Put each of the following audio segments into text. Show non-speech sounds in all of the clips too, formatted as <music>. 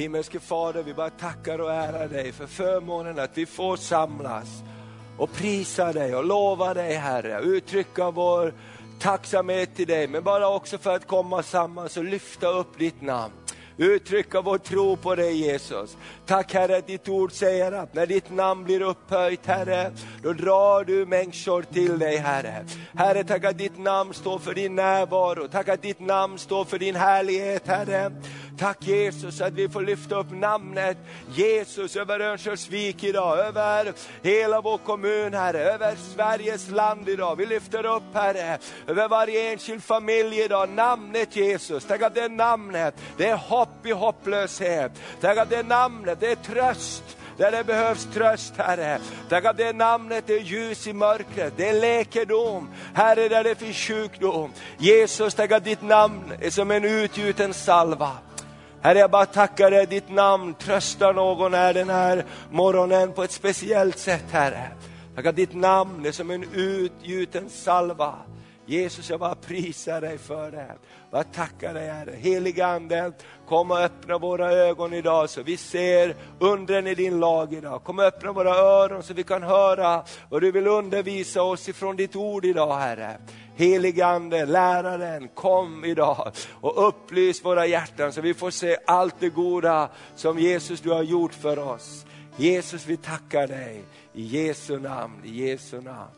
Himmelske Fader, vi bara tackar och ärar dig för förmånen att vi får samlas och prisa dig och lova dig Herre, uttrycka vår tacksamhet till dig, men bara också för att komma samman och lyfta upp ditt namn uttrycka vår tro på dig Jesus. Tack Herre att ditt ord säger att när ditt namn blir upphöjt Herre, då drar du människor till dig Herre. Herre tack att ditt namn står för din närvaro, tack att ditt namn står för din härlighet Herre. Tack Jesus att vi får lyfta upp namnet Jesus över Örnsköldsvik idag, över hela vår kommun Herre, över Sveriges land idag. Vi lyfter upp Herre, över varje enskild familj idag, namnet Jesus. tänk att det namnet, det är hopp i hopplöshet. Tänk att det namnet, det är tröst där det behövs tröst Herre. Tack att det namnet är ljus i mörkret, det är läkedom. Herre där det finns sjukdom. Jesus, tack att ditt namn är som en utgjuten salva. Herre, jag bara tackar dig, ditt namn tröstar någon här den här morgonen på ett speciellt sätt, Herre. Tack att ditt namn är som en utgjuten salva. Jesus, jag bara prisar dig för det. Jag tackar dig Herre. Heliga Ande, kom och öppna våra ögon idag så vi ser undren i din lag idag. Kom och öppna våra öron så vi kan höra vad du vill undervisa oss ifrån ditt ord idag Herre. Heligande, läraren, kom idag och upplys våra hjärtan så vi får se allt det goda som Jesus du har gjort för oss. Jesus vi tackar dig i Jesu namn, i Jesu namn.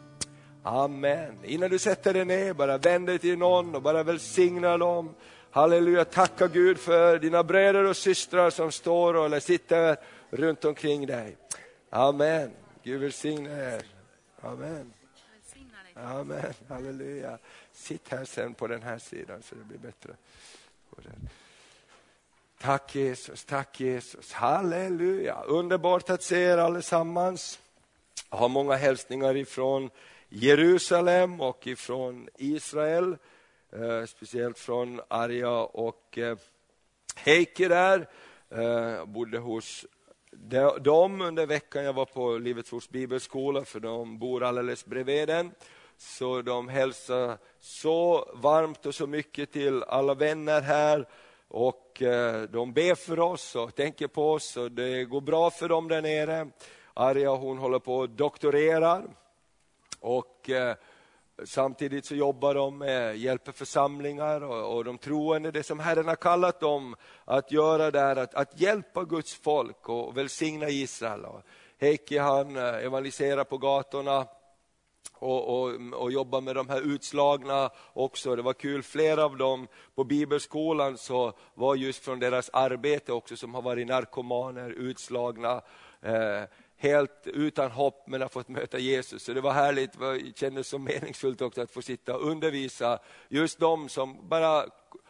Amen. Innan du sätter dig ner, bara vänd dig till någon och bara välsigna dem. Halleluja, tacka Gud för dina bröder och systrar som står eller sitter runt omkring dig. Amen. Gud välsigne er. Amen. Amen, halleluja. Sitt här sen på den här sidan så det blir bättre. Tack Jesus, tack Jesus, halleluja. Underbart att se er allesammans. Jag har många hälsningar ifrån Jerusalem och ifrån Israel. Eh, speciellt från Arja och eh, Heike där. Eh, jag bodde hos dem under veckan. Jag var på Livets Ords bibelskola för de bor alldeles bredvid den. Så de hälsar så varmt och så mycket till alla vänner här och eh, de ber för oss och tänker på oss och det går bra för dem där nere. Arja hon håller på och doktorerar och eh, samtidigt så jobbar de med, hjälper församlingar och, och de troende, det som Herren har kallat dem att göra där, att, att hjälpa Guds folk och välsigna Israel. Heikki han eh, evangeliserar på gatorna och, och, och jobba med de här utslagna också. Det var kul, flera av dem på bibelskolan så var just från deras arbete också som har varit narkomaner, utslagna, eh, helt utan hopp men har fått möta Jesus. Så det var härligt, det kändes så meningsfullt också att få sitta och undervisa just de som bara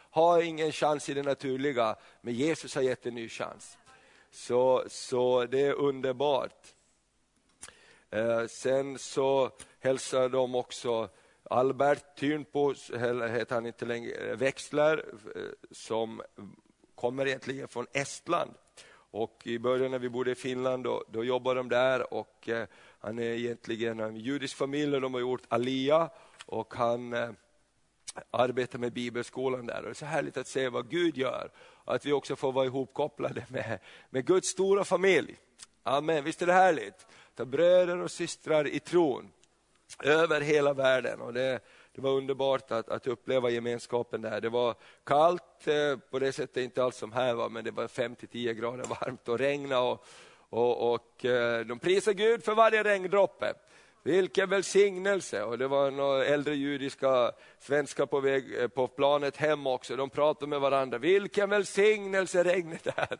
har ingen chans i det naturliga, men Jesus har gett en ny chans. Så, så det är underbart. Eh, sen så hälsar de också Albert Tynpo, heter han inte längre, eh, Växler, eh, som kommer egentligen från Estland. Och I början när vi bodde i Finland då, då jobbade de där och eh, han är egentligen en judisk familj och de har gjort Alia och han eh, arbetar med bibelskolan där. Och det är så härligt att se vad Gud gör, att vi också får vara ihopkopplade med, med Guds stora familj. Amen, visst är det härligt? Ta bröder och systrar i tron över hela världen. Och det, det var underbart att, att, uppleva gemenskapen där. Det var kallt eh, på det sättet, inte alls som här var, men det var 5-10 grader varmt och regna och, och, och eh, de prisade Gud för varje regndroppe. Vilken välsignelse! Och det var några äldre judiska svenskar på väg eh, på planet hem också. De pratade med varandra. Vilken välsignelse regnet är!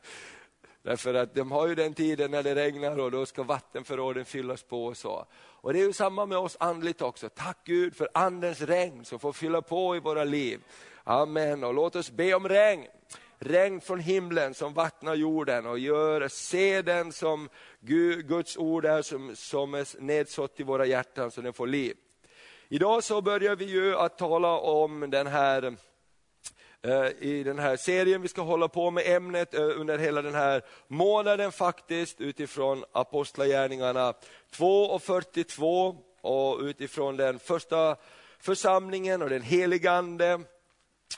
Därför att de har ju den tiden när det regnar och då ska vattenförråden fyllas på och så. Och det är ju samma med oss andligt också. Tack Gud för andens regn som får fylla på i våra liv. Amen. Och låt oss be om regn. Regn från himlen som vattnar jorden och gör seden som Guds ord är som, som är nedsått i våra hjärtan så den får liv. Idag så börjar vi ju att tala om den här Eh, i den här serien. Vi ska hålla på med ämnet eh, under hela den här månaden faktiskt utifrån Apostlagärningarna 2 och 42 och utifrån den första församlingen och den heligande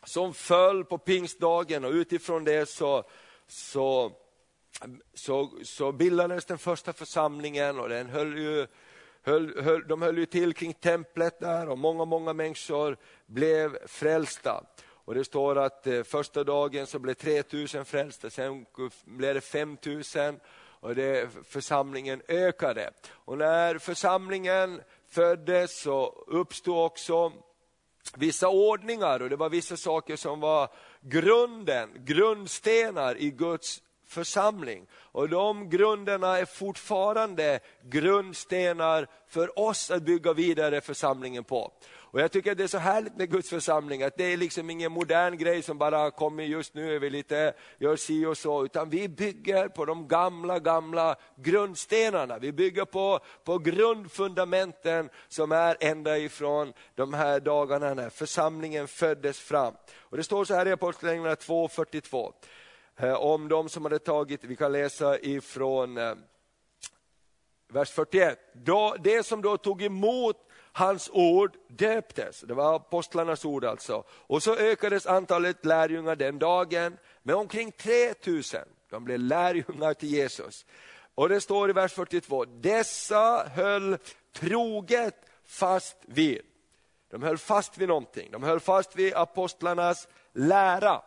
som föll på pingstdagen och utifrån det så, så så, så bildades den första församlingen och den höll ju höll, höll, de höll ju till kring templet där och många, många människor blev frälsta. Och det står att eh, första dagen så blev 3000 frälsta, sen blev det 5000 och det, församlingen ökade. Och när församlingen föddes så uppstod också vissa ordningar och det var vissa saker som var grunden, grundstenar i Guds församling. Och de grunderna är fortfarande grundstenar för oss att bygga vidare församlingen på. Och jag tycker det är så härligt med Guds församling, att det är liksom ingen modern grej som bara kommer just nu, vi lite gör si och så, utan vi bygger på de gamla, gamla grundstenarna. Vi bygger på, på grundfundamenten som är ända ifrån de här dagarna när församlingen föddes fram. Och Det står så här i Apostlagärningarna 2.42 eh, om de som hade tagit, vi kan läsa ifrån eh, vers 41. Då, det som då tog emot hans ord döptes. Det var apostlarnas ord alltså. Och så ökades antalet lärjungar den dagen med omkring 3000. De blev lärjungar till Jesus. Och det står i vers 42, dessa höll troget fast vid. De höll fast vid någonting, de höll fast vid apostlarnas lära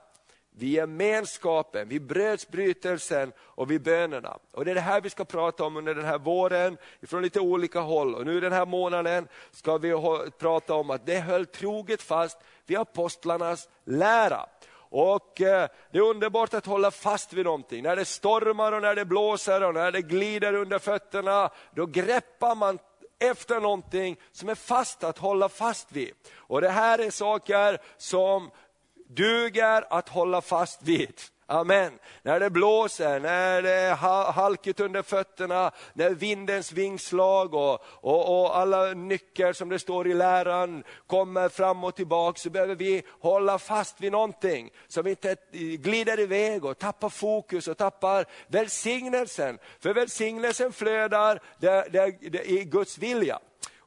vid gemenskapen, vid brödsbrytelsen och vid bönerna. Och det är det här vi ska prata om under den här våren, från lite olika håll. Och nu den här månaden ska vi prata om att det höll troget fast vid apostlarnas lära. Och eh, Det är underbart att hålla fast vid någonting. När det stormar och när det blåser och när det glider under fötterna, då greppar man efter någonting som är fast att hålla fast vid. Och Det här är saker som duger att hålla fast vid. Amen. När det blåser, när det är halkigt under fötterna, när vindens vingslag och, och, och, alla nycker som det står i läran kommer fram och tillbaka, så behöver vi hålla fast vid någonting. Så vi inte glider iväg och tappar fokus och tappar välsignelsen. För välsignelsen flödar där, där, där, i Guds vilja.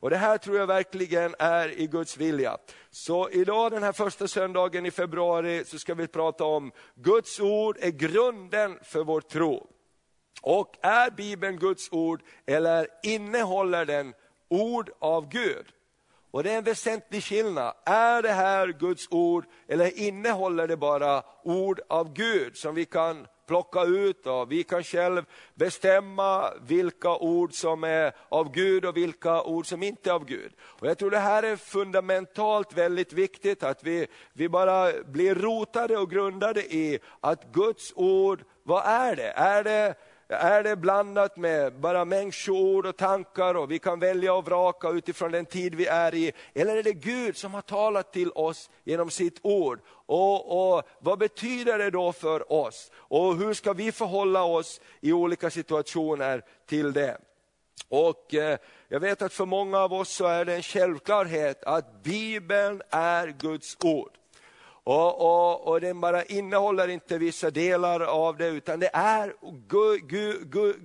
Och Det här tror jag verkligen är i Guds vilja. Så idag den här första söndagen i februari så ska vi prata om Guds ord är grunden för vår tro. Och är Bibeln Guds ord eller innehåller den ord av Gud? Och det är en väsentlig skillnad. Är det här Guds ord eller innehåller det bara ord av Gud som vi kan plocka ut och vi kan själv bestämma vilka ord som är av Gud och vilka ord som inte är av Gud. Och Jag tror det här är fundamentalt väldigt viktigt att vi, vi bara blir rotade och grundade i att Guds ord, vad är det? Är det är det blandat med bara människoord och tankar och vi kan välja och vraka utifrån den tid vi är i? Eller är det Gud som har talat till oss genom sitt ord? Och, och Vad betyder det då för oss? Och hur ska vi förhålla oss i olika situationer till det? Och eh, Jag vet att för många av oss så är det en självklarhet att Bibeln är Guds ord. Och, och, och den bara innehåller inte vissa delar av det, utan det är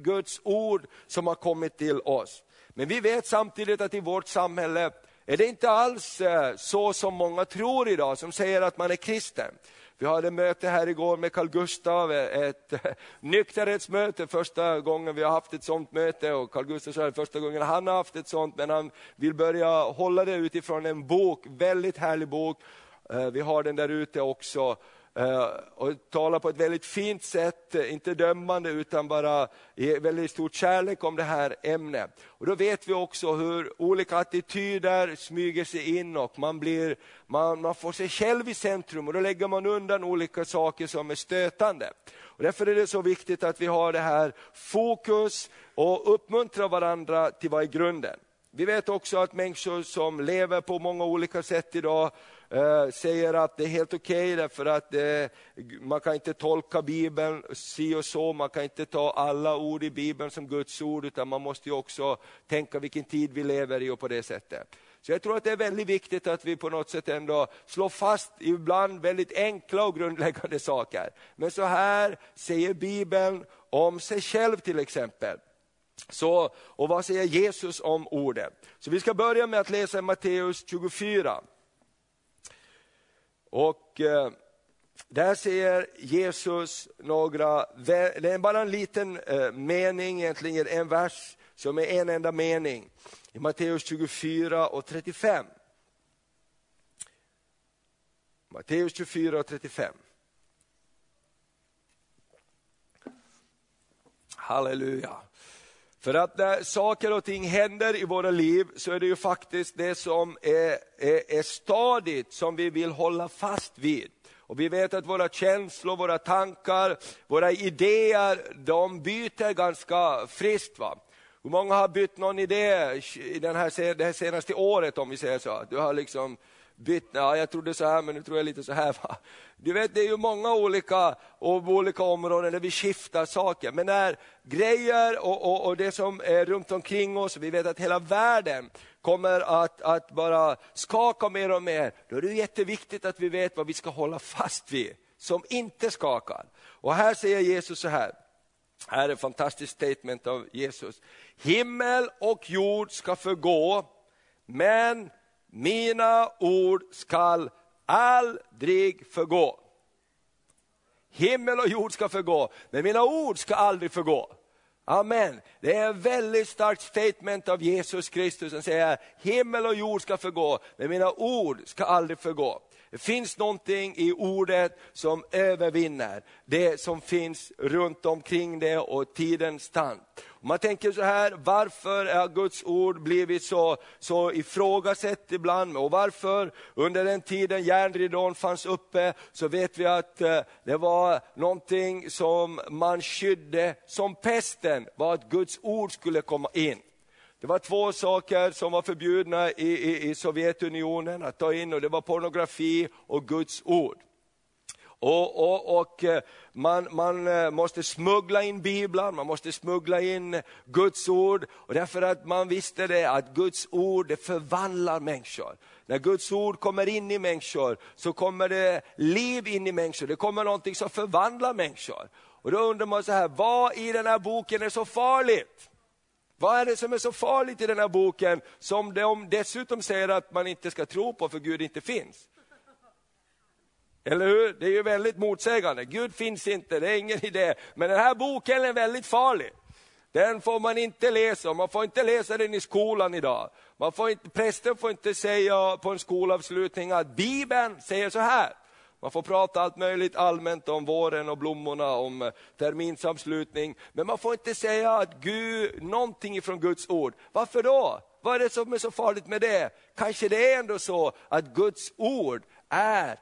Guds ord som har kommit till oss. Men vi vet samtidigt att i vårt samhälle är det inte alls eh, så som många tror idag, som säger att man är kristen. Vi hade möte här igår med Carl Gustav, eh, ett eh, nykterhetsmöte, första gången vi har haft ett sånt möte. och Carl Gustav sa första gången han har haft ett sånt, men han vill börja hålla det utifrån en bok, väldigt härlig bok, Eh, vi har den där ute också eh, och talar på ett väldigt fint sätt, eh, inte dömande utan bara i väldigt stor kärlek om det här ämnet. Och då vet vi också hur olika attityder smyger sig in och man, blir, man, man får sig själv i centrum och då lägger man undan olika saker som är stötande. Och därför är det så viktigt att vi har det här fokus och uppmuntrar varandra till vad är grunden. Vi vet också att människor som lever på många olika sätt idag Eh, säger att det är helt okej okay därför att eh, det, man kan inte tolka Bibeln si och så, man kan inte ta alla ord i Bibeln som Guds ord, utan man måste också tänka vilken tid vi lever i och på det sättet. Så jag tror att det är väldigt viktigt att vi på något sätt ändå slår fast ibland väldigt enkla och grundläggande saker. Men så här säger Bibeln om sig själv till exempel. Så, och vad säger Jesus om orden? Så vi ska börja med att läsa Matteus 24. Och eh, där säger Jesus några, det är bara en liten eh, mening, egentligen en vers som är en enda mening i Matteus 24 och 35. Matteus 24 och 35. Halleluja. För att när saker och ting händer i våra liv så är det ju faktiskt det som är, är, är stadigt som vi vill hålla fast vid. Och vi vet att våra känslor, våra tankar, våra idéer, de byter ganska friskt. Va? Hur många har bytt någon idé i den här, det här senaste året om vi säger så? Du har liksom bytt, ja, jag trodde så här men nu tror jag lite så här. Va? Du vet det är ju många olika, och olika områden där vi skiftar saker. Men när grejer och, och, och, det som är runt omkring oss, vi vet att hela världen kommer att, att bara skaka mer och mer, då är det jätteviktigt att vi vet vad vi ska hålla fast vid, som inte skakar. Och här säger Jesus så här, här är ett fantastiskt statement av Jesus. Himmel och jord ska förgå, men mina ord skall aldrig förgå. Himmel och jord ska förgå, men mina ord ska aldrig förgå. Amen. Det är ett väldigt starkt statement av Jesus Kristus som säger himmel och jord ska förgå, men mina ord ska aldrig förgå. Det finns någonting i ordet som övervinner det som finns runt omkring det och tidens tand. Man tänker så här, varför har Guds ord blivit så, så ifrågasatt ibland? Och varför under den tiden järnridån fanns uppe, så vet vi att eh, det var någonting som man skydde som pesten, var att Guds ord skulle komma in. Det var två saker som var förbjudna i, i, i Sovjetunionen att ta in och det var pornografi och Guds ord. Och, och, och, eh, man, man eh, måste smuggla in biblar, man måste smuggla in Guds ord. Och därför att man visste det att Guds ord det förvandlar människor. När Guds ord kommer in i människor så kommer det liv in i människor, det kommer någonting som förvandlar människor. Och då undrar man så här, vad i den här boken är så farligt? Vad är det som är så farligt i den här boken som de dessutom säger att man inte ska tro på för Gud inte finns? Eller hur? Det är ju väldigt motsägande. Gud finns inte, det är ingen idé. Men den här boken är väldigt farlig. Den får man inte läsa, man får inte läsa den i skolan idag. Man får inte, prästen får inte säga på en skolavslutning att Bibeln säger så här. Man får prata allt möjligt allmänt om våren och blommorna, om eh, terminsavslutning. Men man får inte säga att Gud, någonting ifrån Guds ord. Varför då? Vad är det som är så farligt med det? Kanske det är ändå så att Guds ord är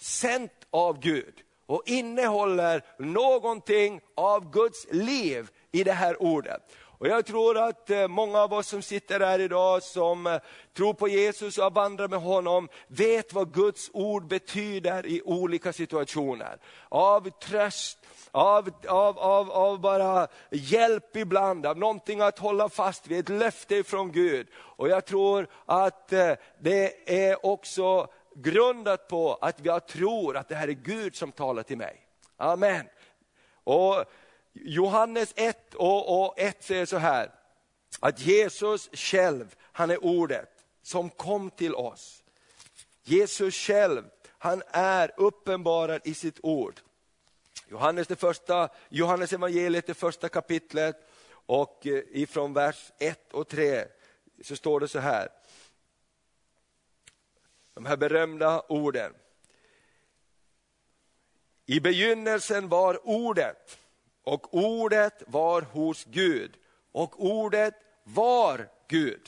sänt av Gud och innehåller någonting av Guds liv i det här ordet. Och Jag tror att eh, många av oss som sitter här idag som eh, tror på Jesus och vandrar med honom, vet vad Guds ord betyder i olika situationer. Av tröst, av, av, av, av bara hjälp ibland, av någonting att hålla fast vid, ett löfte från Gud. Och jag tror att eh, det är också grundat på att jag tror att det här är Gud som talar till mig. Amen. Och Johannes 1 och, och 1 säger så här, att Jesus själv, han är ordet som kom till oss. Jesus själv, han är uppenbarad i sitt ord. Johannes, det första, Johannes evangeliet, det första kapitlet och eh, ifrån vers 1 och 3 så står det så här. De här berömda orden. I begynnelsen var ordet och ordet var hos Gud och ordet var Gud.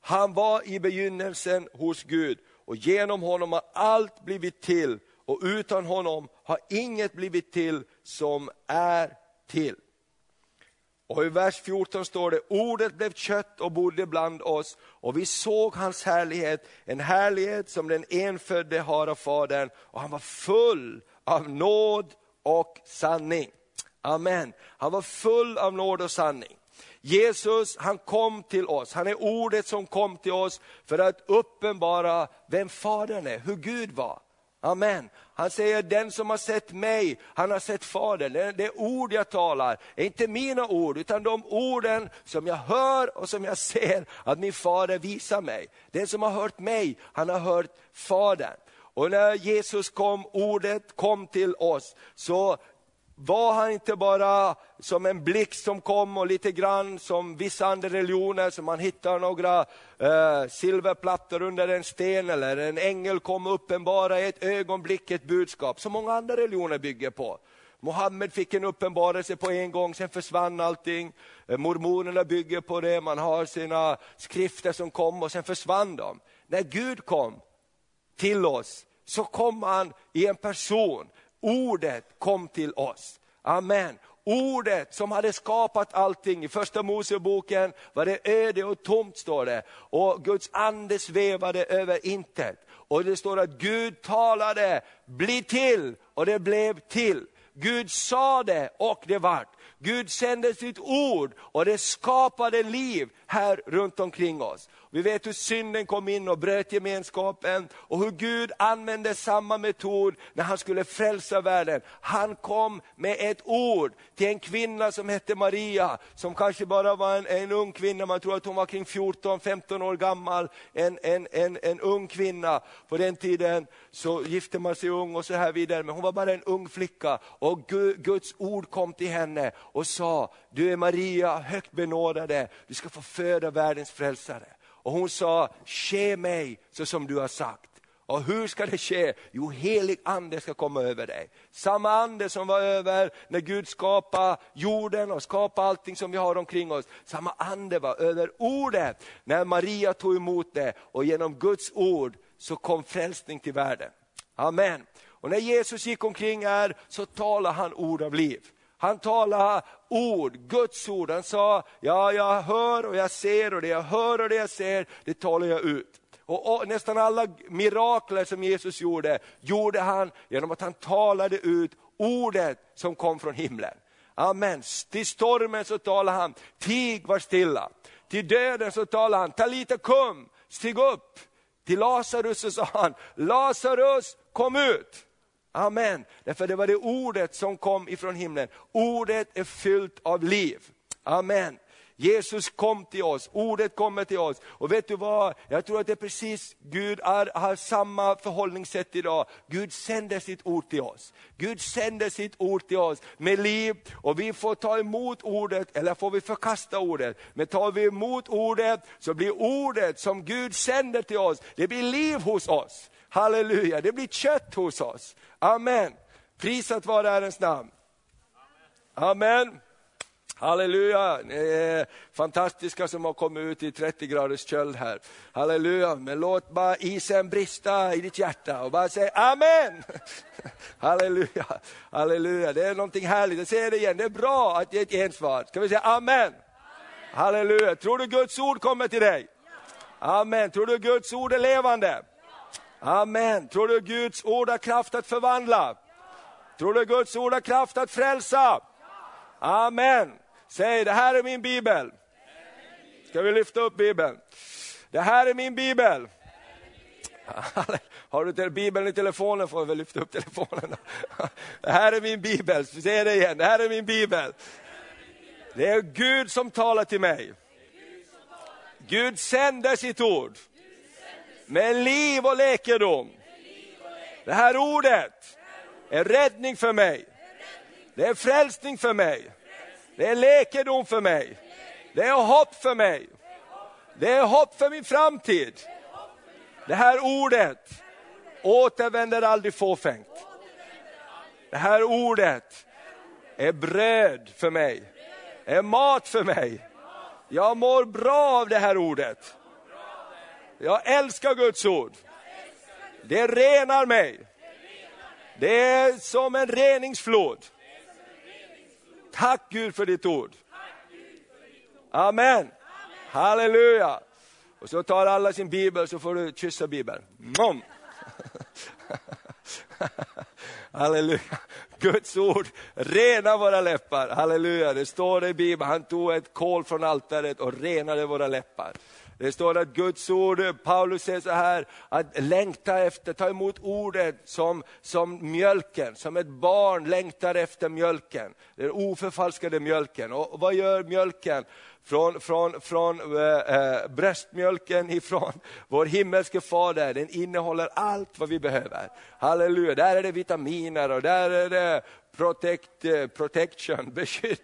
Han var i begynnelsen hos Gud och genom honom har allt blivit till och utan honom har inget blivit till som är till. Och i vers 14 står det, ordet blev kött och bodde bland oss och vi såg hans härlighet, en härlighet som den enfödde har av Fadern och han var full av nåd och sanning. Amen. Han var full av nåd och sanning. Jesus han kom till oss, han är ordet som kom till oss för att uppenbara vem Fadern är, hur Gud var. Amen. Han säger, den som har sett mig, han har sett Fadern. Det, det ord jag talar är inte mina ord, utan de orden som jag hör och som jag ser att min fader visar mig. Den som har hört mig, han har hört Fadern. Och när Jesus kom, ordet kom till oss, så var han inte bara som en blixt som kom och lite grann som vissa andra religioner, som man hittar några eh, silverplattor under en sten eller en ängel kom uppenbara i ett ögonblick ett budskap, som många andra religioner bygger på. Mohammed fick en uppenbarelse på en gång, sen försvann allting. Eh, mormonerna bygger på det, man har sina skrifter som kom och sen försvann de. När Gud kom till oss så kom han i en person. Ordet kom till oss. Amen. Ordet som hade skapat allting. I första Moseboken var det öde och tomt står det. Och Guds ande svävade över intet. Och det står att Gud talade, bli till och det blev till. Gud sa det och det vart. Gud sände sitt ord och det skapade liv här runt omkring oss. Vi vet hur synden kom in och bröt gemenskapen och hur Gud använde samma metod när han skulle frälsa världen. Han kom med ett ord till en kvinna som hette Maria, som kanske bara var en, en ung kvinna, man tror att hon var kring 14-15 år gammal, en, en, en, en ung kvinna. På den tiden så gifte man sig ung och så här vidare, men hon var bara en ung flicka och Guds ord kom till henne och sa, du är Maria, högt benådade, du ska få föda världens frälsare. Och hon sa, ske mig så som du har sagt. Och hur ska det ske? Jo, helig ande ska komma över dig. Samma ande som var över när Gud skapade jorden och skapade allting som vi har omkring oss. Samma ande var över ordet när Maria tog emot det och genom Guds ord så kom frälsning till världen. Amen. Och när Jesus gick omkring här så talade han ord av liv. Han talade ord, Guds ord. Han sa, ja jag hör och jag ser och det jag hör och det jag ser, det talar jag ut. Och, och, nästan alla mirakler som Jesus gjorde, gjorde han genom att han talade ut ordet som kom från himlen. Amen. Till stormen så talade han, tig var stilla. Till döden så talade han, talita kum, stig upp. Till Lazarus så sa han, Lazarus kom ut. Amen. Därför det var det ordet som kom ifrån himlen. Ordet är fyllt av liv. Amen. Jesus kom till oss, ordet kommer till oss. Och vet du vad, jag tror att det är precis, Gud är, har samma förhållningssätt idag. Gud sänder sitt ord till oss. Gud sänder sitt ord till oss med liv och vi får ta emot ordet eller får vi förkasta ordet. Men tar vi emot ordet så blir ordet som Gud sänder till oss, det blir liv hos oss. Halleluja, det blir kött hos oss. Amen. Prisat vare Herrens namn. Amen. Halleluja, ni är fantastiska som har kommit ut i 30 graders köld här. Halleluja, men låt bara isen brista i ditt hjärta och bara säg Amen. <laughs> Halleluja, halleluja, det är någonting härligt. Jag säger det igen, det är bra att ge ett gensvar. Ska vi säga Amen? Amen. Halleluja, tror du Guds ord kommer till dig? Amen, tror du Guds ord är levande? Amen. Tror du Guds ord har kraft att förvandla? Tror du Guds ord har kraft att frälsa? Amen. Säg, det här är min bibel. Ska vi lyfta upp bibeln? Det här är min bibel. <laughs> Har du bibeln i telefonen får vi väl lyfta upp telefonen. <laughs> Det här är min bibel, säg det igen, det här är min bibel. Det är Gud som talar till mig. Gud sänder sitt ord med liv och läkedom. Det här ordet är räddning för mig. Det är frälsning för mig. Det är läkedom för mig. Det är hopp för mig. Det är hopp för min framtid. Det här ordet återvänder aldrig fåfängt. Det här ordet är bröd för mig, är mat för mig. Jag mår bra av det här ordet. Jag älskar Guds ord. Det renar mig. Det är som en reningsflod. Tack Gud för ditt ord. Amen. Halleluja. Och så tar alla sin bibel så får du kyssa bibeln. Mom. <laughs> Halleluja. Guds ord renar våra läppar. Halleluja, det står i Bibeln, han tog ett kol från altaret och renade våra läppar. Det står att Guds ord, Paulus säger så här, att längta efter, ta emot ordet som, som mjölken, som ett barn längtar efter mjölken. Den oförfalskade mjölken. Och vad gör mjölken? Från, från, från äh, bröstmjölken ifrån <laughs> vår himmelske fader, den innehåller allt vad vi behöver. Halleluja, där är det vitaminer och där är det protect, eh, protection, <laughs> beskydd.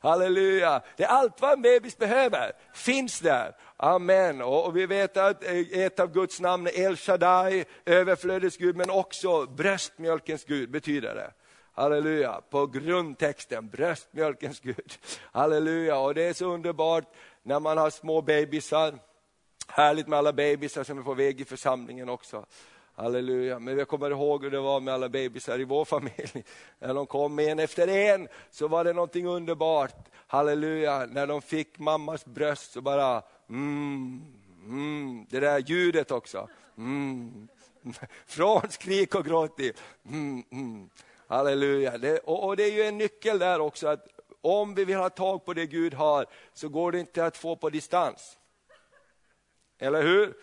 Halleluja. Det är allt vad en bebis behöver, finns där. Amen. Och, vi vet att eh, ett av Guds namn är El Shaddai, överflödets Gud, men också bröstmjölkens Gud betyder det. Halleluja, på grundtexten, bröstmjölkens Gud. Halleluja, och det är så underbart när man har små bebisar. Härligt med alla bebisar som är på väg i församlingen också. Halleluja. Men jag kommer ihåg hur det var med alla bebisar i vår familj. När de kom en efter en så var det någonting underbart. Halleluja. När de fick mammas bröst så bara, mm, mm, det där ljudet också. Mm. <laughs> Från skrik och gråt till, mm, mm. Halleluja. Det, och, och det är ju en nyckel där också att om vi vill ha tag på det Gud har så går det inte att få på distans. Eller hur?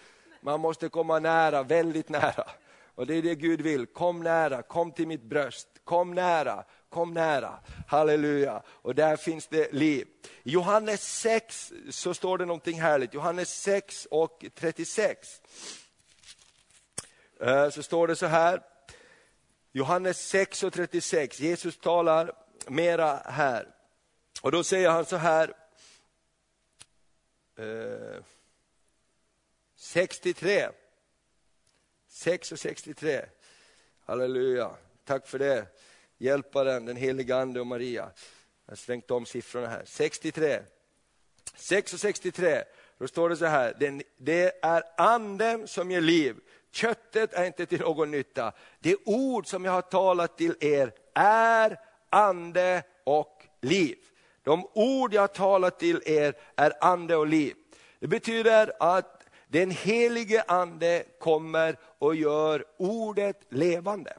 Man måste komma nära, väldigt nära. Och det är det Gud vill. Kom nära, kom till mitt bröst. Kom nära, kom nära. Halleluja. Och där finns det liv. I Johannes 6 så står det någonting härligt. Johannes 6 och 36. Eh, så står det så här. Johannes 6 och 36. Jesus talar mera här. Och då säger han så här. Eh, 63. 6 och 63. Halleluja. Tack för det. Hjälparen, den Helige Ande och Maria. Jag har svängt om siffrorna här. 63. 6 och 63. Då står det så här. det är anden som ger liv. Köttet är inte till någon nytta. Det ord som jag har talat till er är ande och liv. De ord jag har talat till er är ande och liv. Det betyder att den helige ande kommer och gör ordet levande.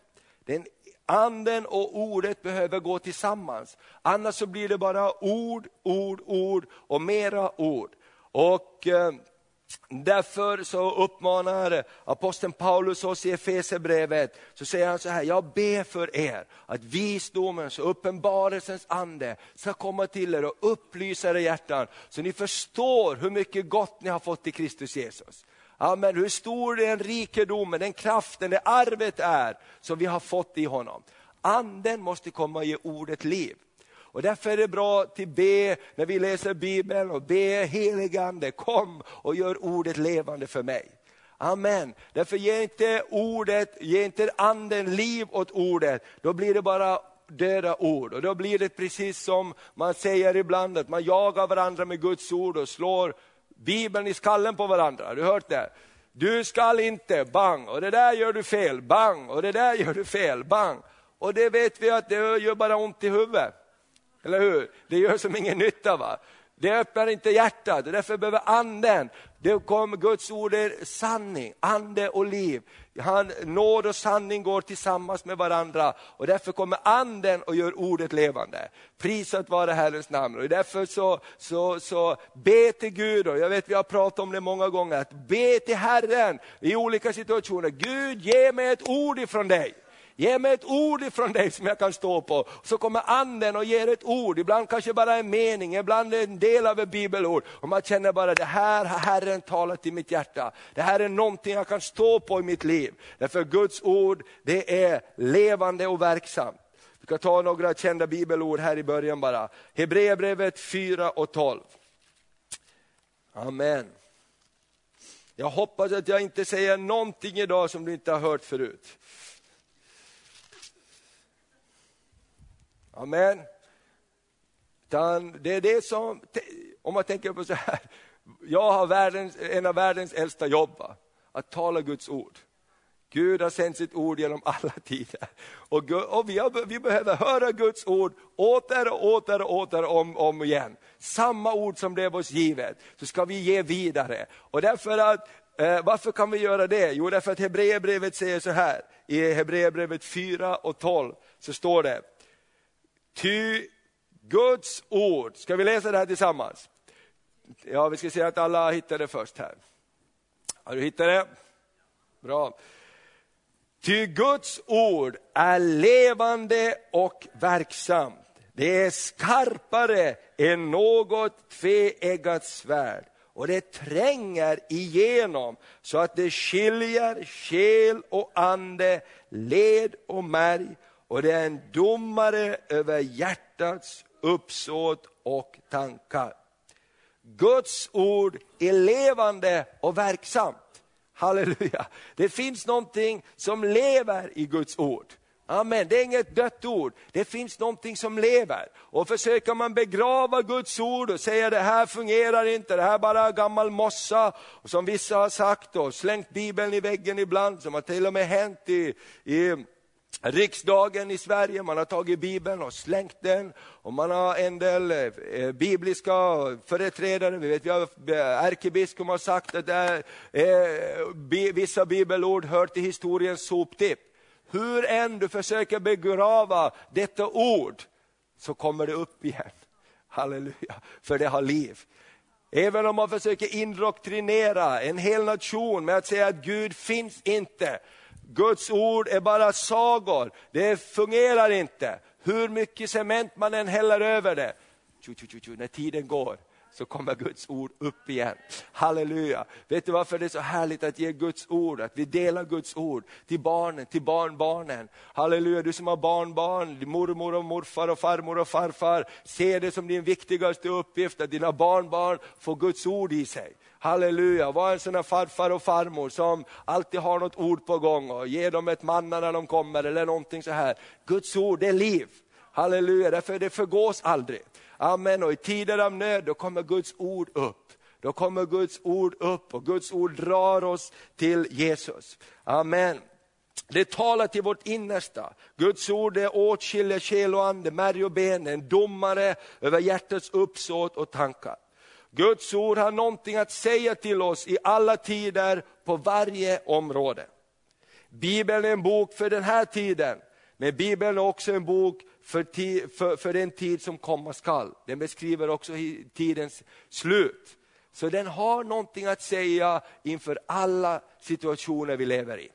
Den anden och ordet behöver gå tillsammans. Annars så blir det bara ord, ord, ord och mera ord. Och eh, Därför så uppmanar aposteln Paulus oss i Efesierbrevet, så säger han så här, jag ber för er att visdomens och uppenbarelsens ande ska komma till er och upplysa era hjärtan, så ni förstår hur mycket gott ni har fått i Kristus Jesus. Amen. Hur stor den rikedomen, den kraften, det arvet är som vi har fått i honom. Anden måste komma och ge ordet liv. Och därför är det bra att be när vi läser Bibeln och be heligande, kom och gör ordet levande för mig. Amen. Därför ge inte ordet, ge inte anden liv åt ordet, då blir det bara döda ord. Och då blir det precis som man säger ibland, att man jagar varandra med Guds ord och slår Bibeln i skallen på varandra. Har du hört det? Du skall inte, bang, och det där gör du fel, bang, och det där gör du fel, bang. Och det vet vi att det gör bara ont i huvudet. Eller hur? Det gör som ingen nytta. va? Det öppnar inte hjärtat, därför behöver anden, det kommer Guds ord är sanning, ande och liv. Han, nåd och sanning går tillsammans med varandra och därför kommer anden och gör ordet levande. Prisat vare Herrens namn. Och därför så, så, så be till Gud, och jag vet vi har pratat om det många gånger, att be till Herren i olika situationer. Gud ge mig ett ord ifrån dig. Ge mig ett ord ifrån dig som jag kan stå på. Så kommer anden och ger ett ord, ibland kanske bara en mening, ibland en del av ett bibelord. Och man känner bara, det här har Herren talat i mitt hjärta. Det här är någonting jag kan stå på i mitt liv. Därför Guds ord, det är levande och verksamt. Vi ska ta några kända bibelord här i början bara. Hebreerbrevet 4 och 12. Amen. Jag hoppas att jag inte säger någonting idag som du inte har hört förut. Amen. det är det som, om man tänker på så här, <laughs> jag har världens, en av världens äldsta jobb, att tala Guds ord. Gud har sänt sitt ord genom <laughs> alla tider. Och, och vi, har, vi, behöver höra Guds ord åter och åter och åter om, om igen. Samma ord som blev oss givet, så ska vi ge vidare. Och därför att, eh, varför kan vi göra det? Jo, därför att Hebreerbrevet säger så här, i Hebreerbrevet 4 och 12 så står det, Ty Guds ord, ska vi läsa det här tillsammans? ja, vi ska se att alla hittar det först här. Har du hittat det? Bra. Ty Guds ord är levande och verksamt. Det är skarpare än något tveeggat svärd och det tränger igenom så att det skiljer själ och ande, led och märg och det är en domare över hjärtats uppsåt och tankar. Guds ord är levande och verksamt. Halleluja. Det finns någonting som lever i Guds ord. Amen, det är inget dött ord, det finns någonting som lever. Och försöker man begrava Guds ord och säga det här fungerar inte, det här är bara gammal mossa, och som vissa har sagt och slängt bibeln i väggen ibland, som har till och med hänt i, i riksdagen i Sverige, man har tagit bibeln och slängt den och man har en del eh, bibliska företrädare, vi vet vi har eh, ärkebiskop har sagt att är, eh, vissa bibelord hör till historiens soptipp. Hur än du försöker begrava detta ord så kommer det upp igen. <laughs> Halleluja, för det har liv. Även om man försöker indoktrinera en hel nation med att säga att Gud finns inte, Guds ord är bara sagor, det fungerar inte. Hur mycket cement man än häller över det, tju, tju, tju, när tiden går så kommer Guds ord upp igen. Halleluja! Vet du varför det är så härligt att ge Guds ord, att vi delar Guds ord till barnen, till barnbarnen. Halleluja, du som har barnbarn, mormor och morfar och farmor och farfar, se det som din viktigaste uppgift att dina barnbarn får Guds ord i sig. Halleluja, var en sån här farfar och farmor som alltid har något ord på gång och ger dem ett manna när de kommer eller någonting så här. Guds ord, det är liv. Halleluja, därför det förgås aldrig. Amen, och i tider av nöd då kommer Guds ord upp. Då kommer Guds ord upp och Guds ord drar oss till Jesus. Amen. Det talar till vårt innersta. Guds ord är åtskiljer själ och ande, märg och ben, en domare över hjärtats uppsåt och tankar. Guds ord har någonting att säga till oss i alla tider, på varje område. Bibeln är en bok för den här tiden, men Bibeln är också en bok för, för, för den tid som komma skall. Den beskriver också tidens slut. Så den har någonting att säga inför alla situationer vi lever i.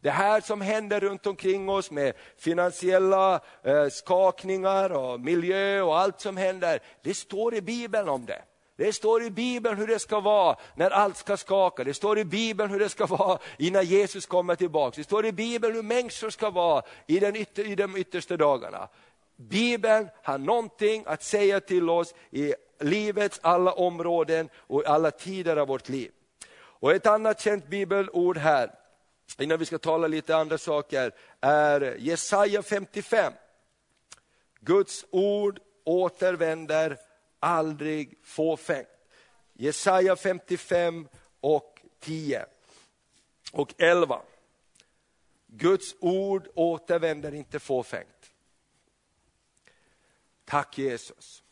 Det här som händer runt omkring oss med finansiella eh, skakningar och miljö och allt som händer, det står i Bibeln om det. Det står i Bibeln hur det ska vara när allt ska skaka. Det står i Bibeln hur det ska vara innan Jesus kommer tillbaka. Det står i Bibeln hur människor ska vara i, den ytter, i de yttersta dagarna. Bibeln har någonting att säga till oss i livets alla områden och alla tider av vårt liv. Och ett annat känt bibelord här, innan vi ska tala lite andra saker, är Jesaja 55. Guds ord återvänder aldrig fåfängt. Jesaja 55 och 10 och 11. Guds ord återvänder inte fåfängt. Tack Jesus.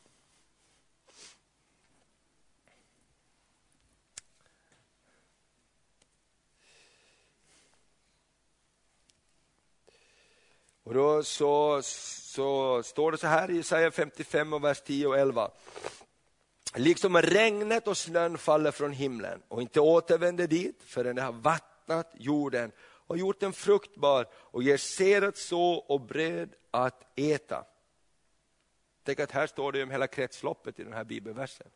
Och då så, så står det så här i Jesaja 55 och vers 10 och 11. Liksom regnet och snön faller från himlen och inte återvänder dit förrän det har vattnat jorden och gjort den fruktbar och ger säd att så och bröd att äta. Tänk att här står det om hela kretsloppet i den här bibelversen.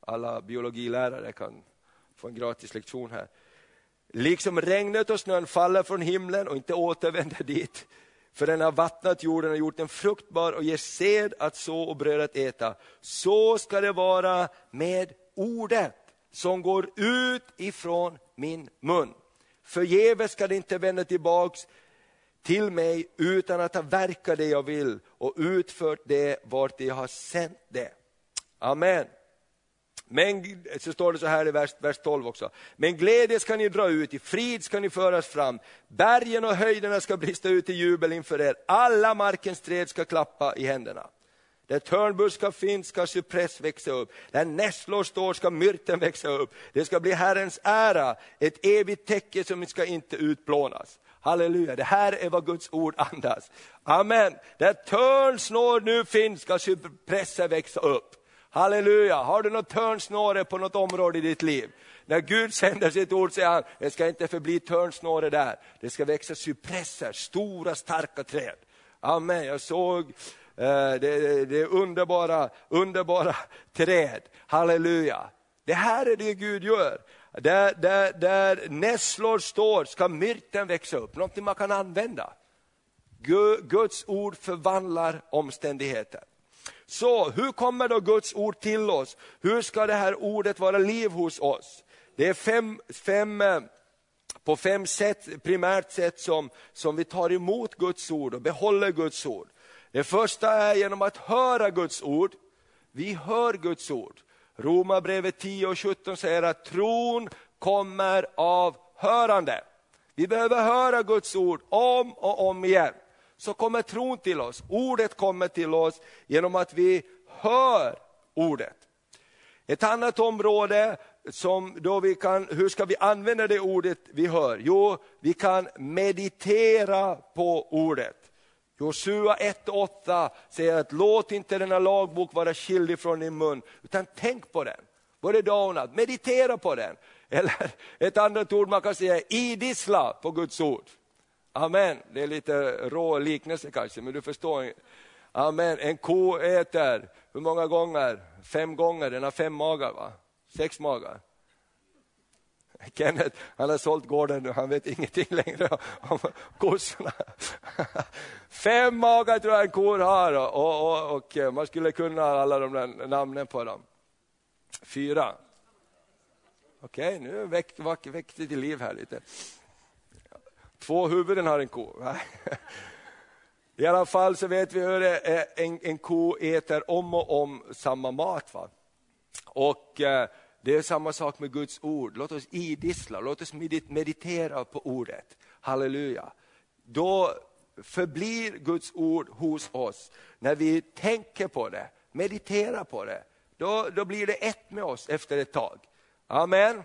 Alla biologilärare kan få en gratis lektion här. Liksom regnet och snön faller från himlen och inte återvänder dit, för den har vattnat jorden och gjort den fruktbar och ger sed att så och bröd att äta. Så ska det vara med ordet som går ut ifrån min mun. Förgäves ska det inte vända tillbaks till mig utan att ha verkat det jag vill och utfört det vart jag har sänt det. Amen. Men, så står det så här i vers, vers 12 också. Men glädje ska ni dra ut, i frid ska ni föras fram. Bergen och höjderna ska brista ut i jubel inför er. Alla markens träd ska klappa i händerna. Där törnbuskar finns ska cypress växa upp. Där nässlor står ska myrten växa upp. Det ska bli Herrens ära, ett evigt täcke som ska inte utplånas. Halleluja, det här är vad Guds ord andas. Amen. Där törnsnår nu finns ska cypresser växa upp. Halleluja, har du något törnsnåre på något område i ditt liv? När Gud sänder sitt ord säger han, det ska inte förbli törnsnåre där, det ska växa cypresser, stora starka träd. Amen, jag såg eh, det, det underbara, underbara träd, halleluja. Det här är det Gud gör. Där, där, där nässlor står ska myrten växa upp, någonting man kan använda. Guds ord förvandlar omständigheter. Så hur kommer då Guds ord till oss? Hur ska det här ordet vara liv hos oss? Det är fem, fem, eh, på fem sätt, primärt sätt som, som vi tar emot Guds ord och behåller Guds ord. Det första är genom att höra Guds ord. Vi hör Guds ord. Romarbrevet 10 och 17 säger att tron kommer av hörande. Vi behöver höra Guds ord om och om igen. Så kommer tron till oss, ordet kommer till oss genom att vi hör ordet. Ett annat område som då vi kan, hur ska vi använda det ordet vi hör? Jo, vi kan meditera på ordet. Josua 1.8 säger att låt inte denna lagbok vara skild från din mun, utan tänk på den. Både dag och natt, meditera på den. Eller ett annat ord man kan säga, idissla på Guds ord. Amen, det är lite rå liknelse kanske, men du förstår. Amen, en ko äter, hur många gånger? Fem gånger, den har fem magar va? Sex magar. Kenneth, han har sålt gården nu, han vet ingenting längre om kossorna. Fem magar tror jag en kor har och, och, och, och, man skulle kunna alla de där namnen på dem. Fyra. Okej, okay, nu väckte väck, väck det till liv här lite. Två huvuden har en ko. I alla fall så vet vi hur en, en ko äter om och om samma mat. Va? Och eh, det är samma sak med Guds ord. Låt oss idissla, låt oss meditera på ordet. Halleluja. Då förblir Guds ord hos oss. När vi tänker på det, mediterar på det, då, då blir det ett med oss efter ett tag. Amen.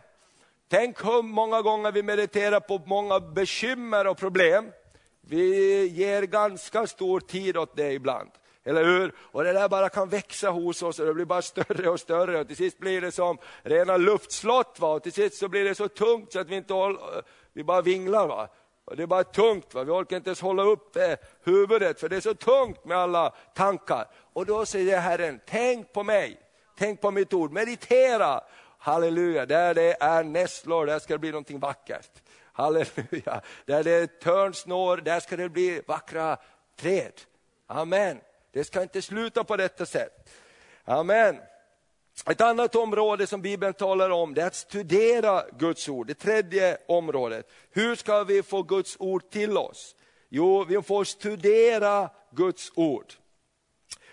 Tänk hur många gånger vi mediterar på många bekymmer och problem. Vi ger ganska stor tid åt det ibland. Eller hur? Och det där bara kan växa hos oss och det blir bara större och större och till sist blir det som rena luftslott. Va? Och till sist så blir det så tungt så att vi inte håller, vi bara vinglar. Va? Och det är bara tungt, va? vi orkar inte ens hålla upp eh, huvudet för det är så tungt med alla tankar. Och då säger Herren, tänk på mig, tänk på mitt ord, meditera. Halleluja, där det är nässlor, där ska det bli någonting vackert. Halleluja, där det är törnsnår, där ska det bli vackra träd. Amen. Det ska inte sluta på detta sätt. Amen. Ett annat område som Bibeln talar om det är att studera Guds ord. Det tredje området. Hur ska vi få Guds ord till oss? Jo, vi får studera Guds ord.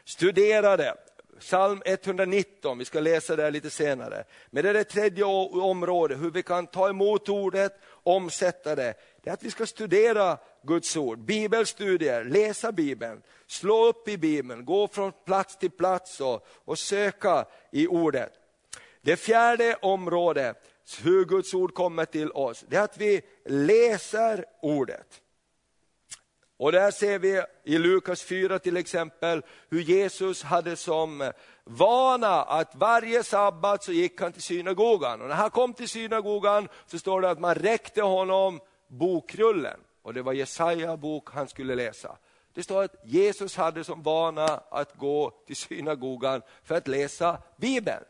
Studera det. Psalm 119, vi ska läsa det lite senare. Men det är det tredje området, hur vi kan ta emot ordet, omsätta det. Det är att vi ska studera Guds ord, bibelstudier, läsa Bibeln, slå upp i Bibeln, gå från plats till plats och, och söka i ordet. Det fjärde området, hur Guds ord kommer till oss, det är att vi läser ordet. Och där ser vi i Lukas 4 till exempel hur Jesus hade som vana att varje sabbat så gick han till synagogan. Och när han kom till synagogan så står det att man räckte honom bokrullen. Och det var Jesaja bok han skulle läsa. Det står att Jesus hade som vana att gå till synagogan för att läsa Bibeln.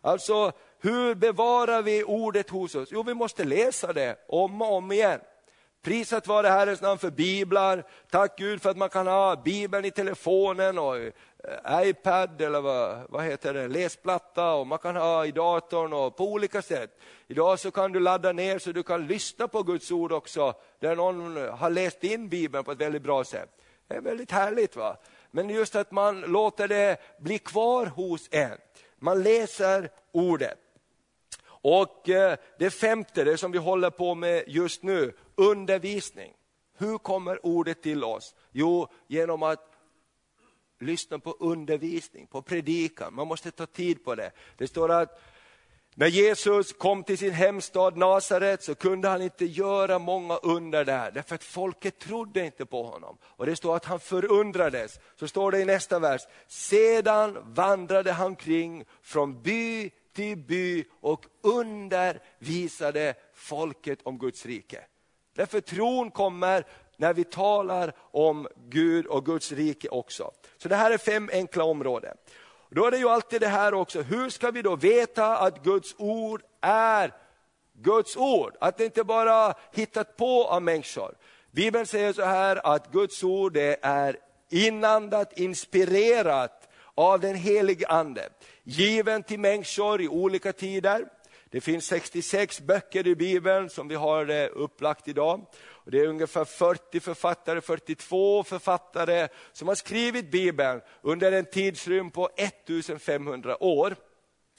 Alltså, hur bevarar vi ordet hos oss? Jo, vi måste läsa det om och om igen. Prisat vare Herrens namn för biblar. Tack Gud för att man kan ha bibeln i telefonen och eh, iPad eller vad, vad heter det, läsplatta och man kan ha i datorn och på olika sätt. Idag så kan du ladda ner så du kan lyssna på Guds ord också, där någon har läst in bibeln på ett väldigt bra sätt. Det är väldigt härligt. va. Men just att man låter det bli kvar hos en. Man läser ordet. Och eh, det femte, det som vi håller på med just nu, undervisning. Hur kommer ordet till oss? Jo, genom att lyssna på undervisning, på predikan. Man måste ta tid på det. Det står att När Jesus kom till sin hemstad Nasaret så kunde han inte göra många under där, därför att folket trodde inte på honom. Och det står att han förundrades, så står det i nästa vers, sedan vandrade han kring från by till by och undervisade folket om Guds rike. Därför tron kommer när vi talar om Gud och Guds rike också. Så det här är fem enkla områden. Då är det ju alltid det här också, hur ska vi då veta att Guds ord är Guds ord? Att det inte bara hittat på av människor. Bibeln säger så här att Guds ord det är inandat, inspirerat av den helige Ande. Given till människor i olika tider. Det finns 66 böcker i Bibeln som vi har eh, upplagt idag. Och det är ungefär 40 författare, 42 författare som har skrivit Bibeln under en tidsrymd på 1500 år.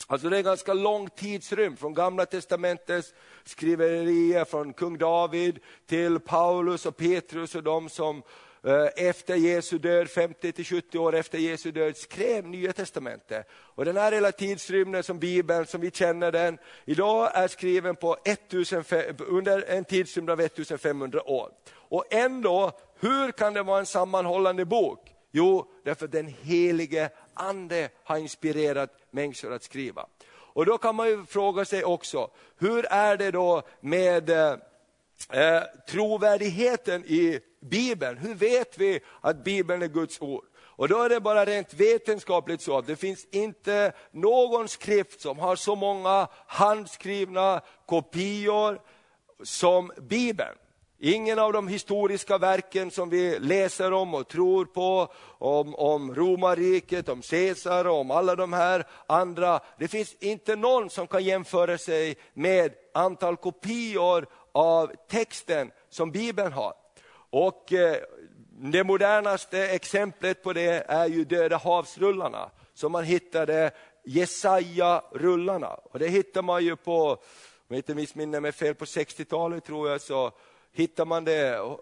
Alltså det är en ganska lång tidsrymd från gamla testamentets skriverier från kung David till Paulus och Petrus och de som Eh, efter Jesu död, 50-70 år efter Jesu död, skrev Nya Testamentet. Och den här hela tidsrymden som Bibeln, som vi känner den, idag är skriven på 1500, under en tidsrymd av 1500 år. Och ändå, hur kan det vara en sammanhållande bok? Jo, därför att den helige Ande har inspirerat människor att skriva. Och då kan man ju fråga sig också, hur är det då med eh, eh, trovärdigheten i Bibeln. Hur vet vi att Bibeln är Guds ord? Och då är det bara rent vetenskapligt så att det finns inte någon skrift som har så många handskrivna kopior som Bibeln. Ingen av de historiska verken som vi läser om och tror på, om, om romarriket, om Caesar och om alla de här andra, det finns inte någon som kan jämföra sig med antal kopior av texten som Bibeln har. Och eh, det modernaste exemplet på det är ju Döda havsrullarna, som man hittade Jesaja-rullarna. Och det hittar man ju på, om jag inte missminner mig fel, på 60-talet tror jag, så hittar man det eh,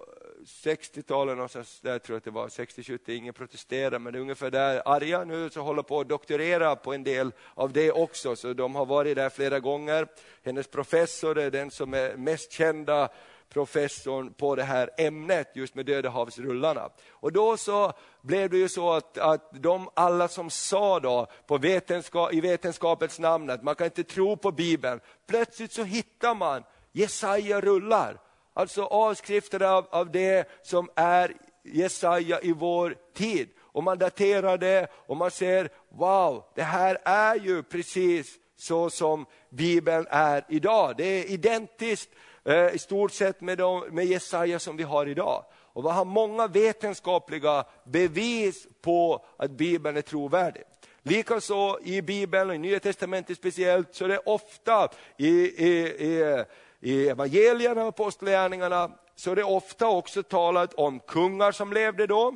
60-talet någonstans, där tror jag att det var, 60-70, ingen protesterar, men det är ungefär där Arja nu så håller på att doktorera på en del av det också, så de har varit där flera gånger. Hennes professor är den som är mest kända professorn på det här ämnet, just med Dödehavsrullarna. Och då så blev det ju så att, att de alla som sa då på vetenskap, i vetenskapens namn att man kan inte tro på Bibeln, plötsligt så hittar man Jesaja-rullar, alltså avskrifter av, av det som är Jesaja i vår tid. Och man daterar det och man ser, wow, det här är ju precis så som Bibeln är idag. Det är identiskt Eh, i stort sett med, de, med Jesaja som vi har idag. Och vi har många vetenskapliga bevis på att Bibeln är trovärdig. Likaså i Bibeln och i Nya Testamentet speciellt så är det ofta i, i, i, i evangelierna och apostlagärningarna så är det ofta också talat om kungar som levde då.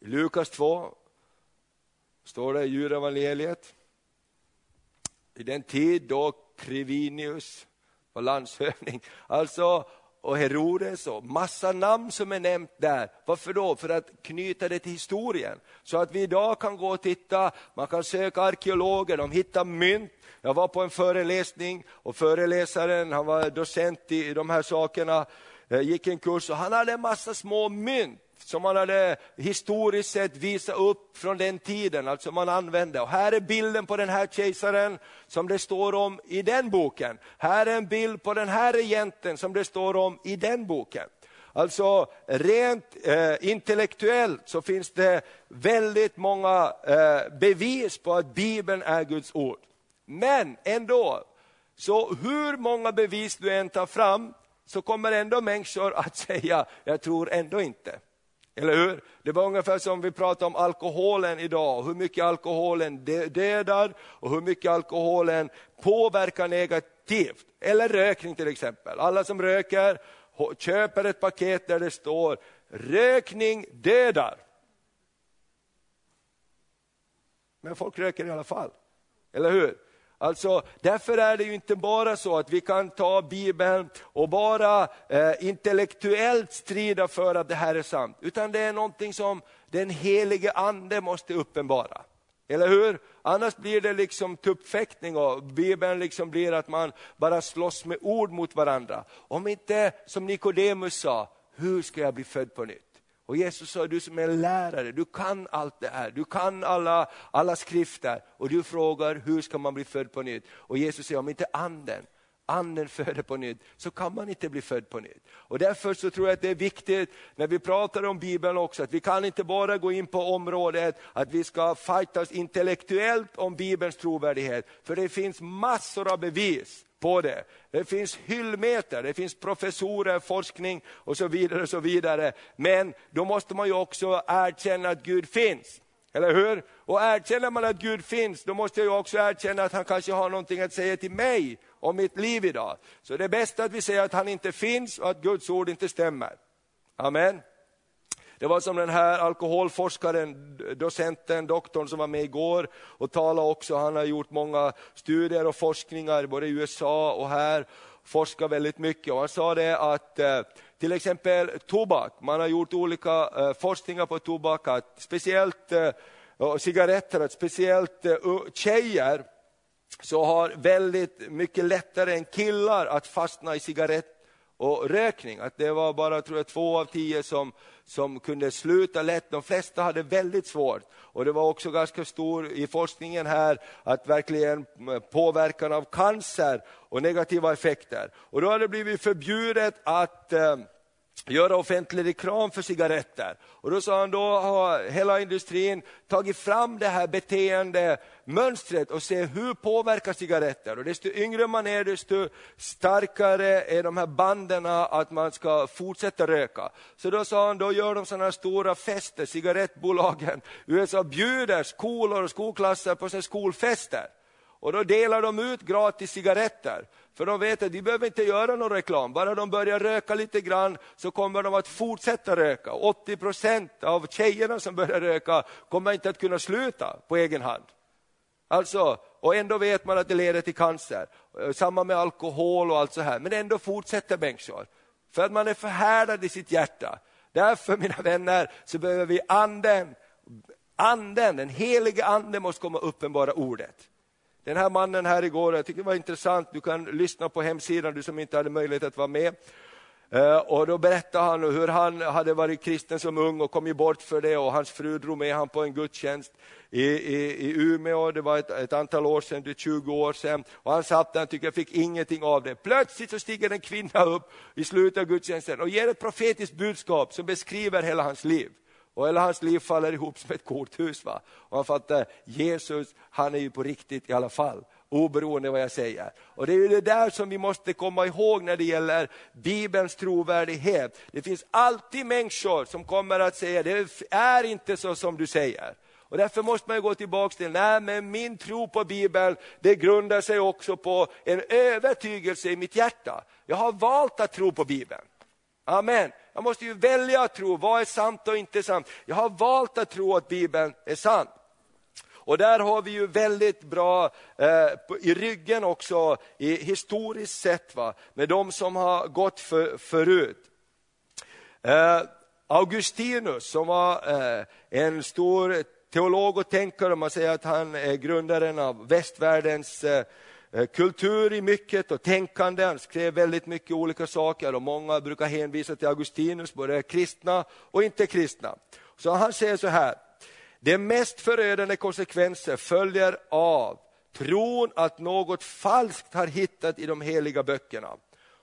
I Lukas 2 står det i djurevangeliet. I den tid då Krivinius var landshövding. Alltså, och Herodes och massa namn som är nämnt där. Varför då? För att knyta det till historien. Så att vi idag kan gå och titta, man kan söka arkeologer, de hittar mynt. Jag var på en föreläsning och föreläsaren, han var docent i de här sakerna, eh, gick en kurs och han hade en massa små mynt som man hade historiskt sett visat upp från den tiden, alltså man använde. Och här är bilden på den här kejsaren som det står om i den boken. Här är en bild på den här regenten som det står om i den boken. Alltså rent eh, intellektuellt så finns det väldigt många eh, bevis på att Bibeln är Guds ord. Men ändå, så hur många bevis du än tar fram så kommer ändå människor att <laughs> säga, jag tror ändå inte. Eller hur? Det var ungefär som vi pratade om alkoholen idag, hur mycket alkoholen dödar och hur mycket alkoholen påverkar negativt. Eller rökning till exempel. Alla som röker köper ett paket där det står rökning dödar. Men folk röker i alla fall. Eller hur? Alltså, därför är det ju inte bara så att vi kan ta Bibeln och bara eh, intellektuellt strida för att det här är sant, utan det är någonting som den helige ande måste uppenbara. Eller hur? Annars blir det liksom tuppfäktning och Bibeln liksom blir att man bara slåss med ord mot varandra. Om inte, som Nikodemus sa, hur ska jag bli född på nytt? Och Jesus sa, du som är lärare, du kan allt det här, du kan alla, alla skrifter och du frågar hur ska man bli född på nytt? Och Jesus säger, om inte anden anden <laughs> föder på nytt, så kan man inte bli född på nytt. Och därför så tror jag att det är viktigt när vi pratar om Bibeln också, att vi kan inte bara gå in på området att vi ska fightas intellektuellt om Bibelns trovärdighet, för det finns massor av bevis på det. Det finns hyllmeter, det finns professorer, forskning och så vidare. och så vidare. Men då måste man ju också erkänna att Gud finns. Eller hur? Och erkänner man att Gud finns, då måste jag också erkänna att han kanske har någonting att säga till mig om mitt liv idag. Så det är bäst att vi säger att han inte finns och att Guds ord inte stämmer. Amen. Det var som den här alkoholforskaren, docenten, doktorn som var med igår och talade också. Han har gjort många studier och forskningar både i USA och här. Forskar väldigt mycket och han sa det att eh, till exempel tobak, man har gjort olika eh, forskningar på tobak, att speciellt eh, och cigaretter, att speciellt tjejer så har väldigt mycket lättare än killar att fastna i cigarett och rökning. Att det var bara tror jag, två av tio som, som kunde sluta lätt. De flesta hade väldigt svårt. Och det var också ganska stor i forskningen här att verkligen eh, påverkan av cancer och negativa effekter. Och då har det blivit förbjudet att eh, göra offentlig reklam för cigaretter. Och då sa han, då har hela industrin tagit fram det här beteendemönstret och se hur påverkar cigaretter. Och desto yngre man är, desto starkare är de här banden att man ska fortsätta röka. Så då sa han, då gör de sådana här stora fester, cigarettbolagen. USA bjuder skolor och skolklasser på sina skolfester. Och då delar de ut gratis cigaretter. För de vet att de behöver inte göra någon reklam, bara de börjar röka lite grann så kommer de att fortsätta röka. 80 procent av tjejerna som börjar röka kommer inte att kunna sluta på egen hand. Alltså, och ändå vet man att det leder till cancer. Eh, samma med alkohol och allt så här, men ändå fortsätter människor. För att man är förhärdad i sitt hjärta. Därför mina vänner så behöver vi anden, anden, den helige anden måste komma uppenbara ordet. Den här mannen här igår, jag tycker det var intressant, du kan lyssna på hemsidan, du som inte hade möjlighet att vara med. Eh, och då berättade han hur han hade varit kristen som ung och kommit bort för det och hans fru drog med honom på en gudstjänst i, i, i Umeå, det var ett, ett antal år sedan, det 20 år sedan. Och han satt där och tyckte jag fick ingenting av det. Plötsligt så stiger en kvinna upp i slutet av gudstjänsten och ger ett profetiskt budskap som beskriver hela hans liv. Och hela hans liv faller ihop som ett korthus. Va? Och han fattar, Jesus han är ju på riktigt i alla fall, oberoende vad jag säger. Och det är ju det där som vi måste komma ihåg när det gäller Bibelns trovärdighet. Det finns alltid människor som kommer att säga, det är inte så som du säger. Och därför måste man gå tillbaka till, nej men min tro på Bibeln, det grundar sig också på en övertygelse i mitt hjärta. Jag har valt att tro på Bibeln. Amen. Jag måste ju välja att tro, vad är sant och inte sant. Jag har valt att tro att Bibeln är sann. Och där har vi ju väldigt bra eh, i ryggen också, i historiskt sett, va? med de som har gått för, förut. Eh, Augustinus som var eh, en stor teolog och tänkare, man säger att han är grundaren av västvärldens eh, Eh, kultur i mycket och tänkande. Han skrev väldigt mycket olika saker och många brukar hänvisa till Augustinus, både kristna och inte kristna. Så han säger så här, de mest förödande konsekvenser följer av tron att något falskt har hittat i de heliga böckerna.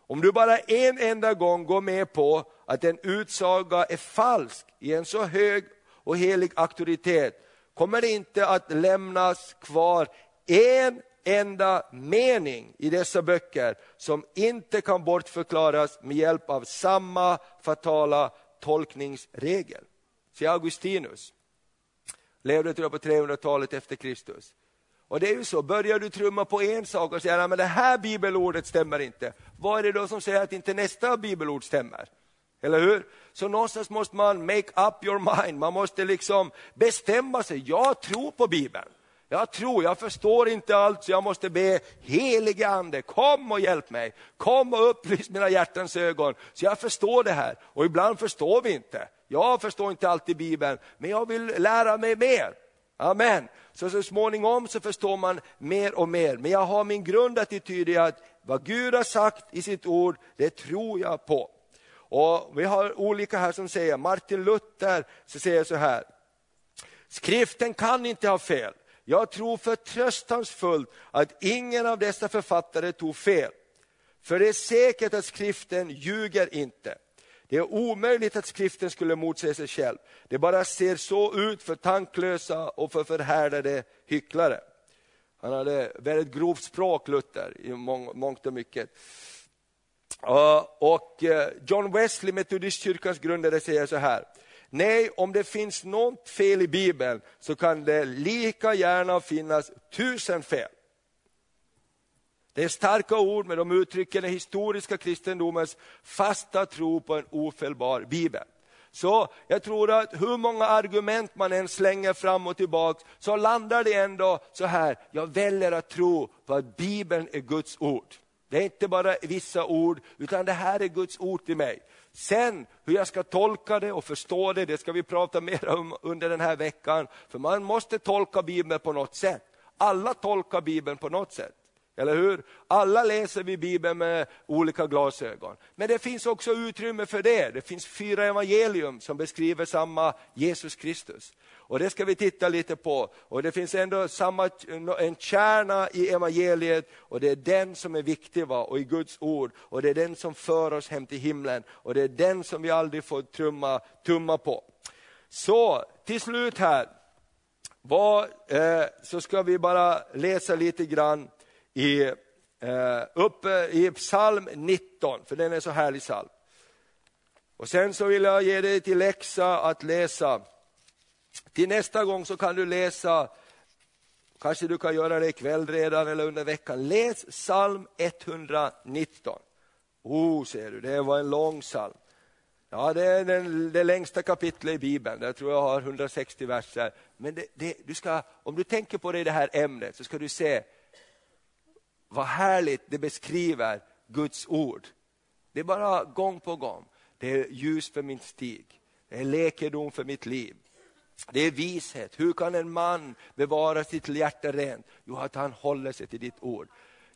Om du bara en enda gång går med på att en utsaga är falsk i en så hög och helig auktoritet kommer det inte att lämnas kvar en enda mening i dessa böcker som inte kan bortförklaras med hjälp av samma fatala tolkningsregel. Se Augustinus, levde tror jag på 300-talet efter Kristus. Och det är ju så, börjar du trumma på en sak och säger att det här bibelordet stämmer inte, vad är det då som säger att inte nästa bibelord stämmer? Eller hur? Så någonstans måste man make up your mind, man måste liksom bestämma sig, jag tror på Bibeln. Jag tror, jag förstår inte allt, så jag måste be helige ande, kom och hjälp mig. Kom och upplys mina hjärtans ögon, så jag förstår det här. Och ibland förstår vi inte. Jag förstår inte alltid Bibeln, men jag vill lära mig mer. Amen. Så, så småningom så förstår man mer och mer. Men jag har min grundattityd i att vad Gud har sagt i sitt ord, det tror jag på. Och Vi har olika här som säger, Martin Luther så säger så här, skriften kan inte ha fel. Jag tror förtröstansfullt att ingen av dessa författare tog fel. För det är säkert att skriften ljuger inte. Det är omöjligt att skriften skulle motsäga sig själv. Det bara ser så ut för tanklösa och för förhärdade hycklare. Han hade väldigt grovt språk, Luther, i mångt och mycket. Och eh, John Wesley, metodistkyrkans grundare, säger så här. Nej, om det finns något fel i Bibeln så kan det lika gärna finnas tusen fel. Det är starka ord, men de uttrycker den historiska kristendomens fasta tro på en ofelbar bibel. Så jag tror att hur många argument man än slänger fram och tillbaka, så landar det ändå så här, jag väljer att tro på att Bibeln är Guds ord. Det är inte bara vissa ord, utan det här är Guds ord till mig. Sen hur jag ska tolka det och förstå det, det ska vi prata mer om under den här veckan. För man måste tolka Bibeln på något sätt. Alla tolkar Bibeln på något sätt. Eller hur? Alla läser vi Bibeln med olika glasögon. Men det finns också utrymme för det. Det finns fyra evangelium som beskriver samma Jesus Kristus. Och det ska vi titta lite på. Och det finns ändå samma, en kärna i evangeliet och det är den som är viktig va? och i Guds ord. Och det är den som för oss hem till himlen och det är den som vi aldrig får trumma, tumma på. Så till slut här, vad, eh, så ska vi bara läsa lite grann i, eh, uppe i psalm 19, för den är så härlig psalm. Och sen så vill jag ge dig till läxa att läsa. Till nästa gång så kan du läsa, kanske du kan göra det ikväll redan eller under veckan. Läs psalm 119. Oh, ser du, det var en lång psalm. Ja, det är den, det längsta kapitlet i Bibeln. Jag tror jag har 160 verser. Men det, det, du ska, om du tänker på det i det här ämnet så ska du se vad härligt det beskriver Guds ord. Det är bara gång på gång. Det är ljus för min stig. Det är läkedom för mitt liv. Det är vishet. Hur kan en man bevara sitt hjärta rent? Jo, att han håller sig till ditt ord.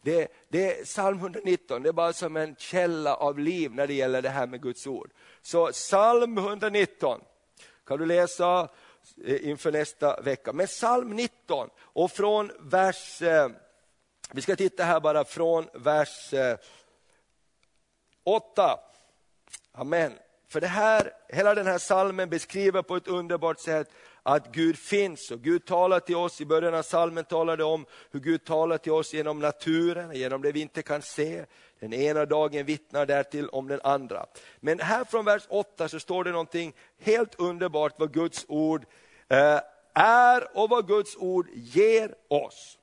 Det, det är psalm 119, det är bara som en källa av liv när det gäller det här med Guds ord. Så psalm 119 kan du läsa eh, inför nästa vecka. Men psalm 19 och från vers eh, vi ska titta här bara från vers eh, 8. Amen. För det här, hela den här salmen beskriver på ett underbart sätt att Gud finns och Gud talar till oss. I början av salmen talar det om hur Gud talar till oss genom naturen, genom det vi inte kan se. Den ena dagen vittnar därtill om den andra. Men här från vers 8 så står det någonting helt underbart vad Guds ord eh, är och vad Guds ord ger oss.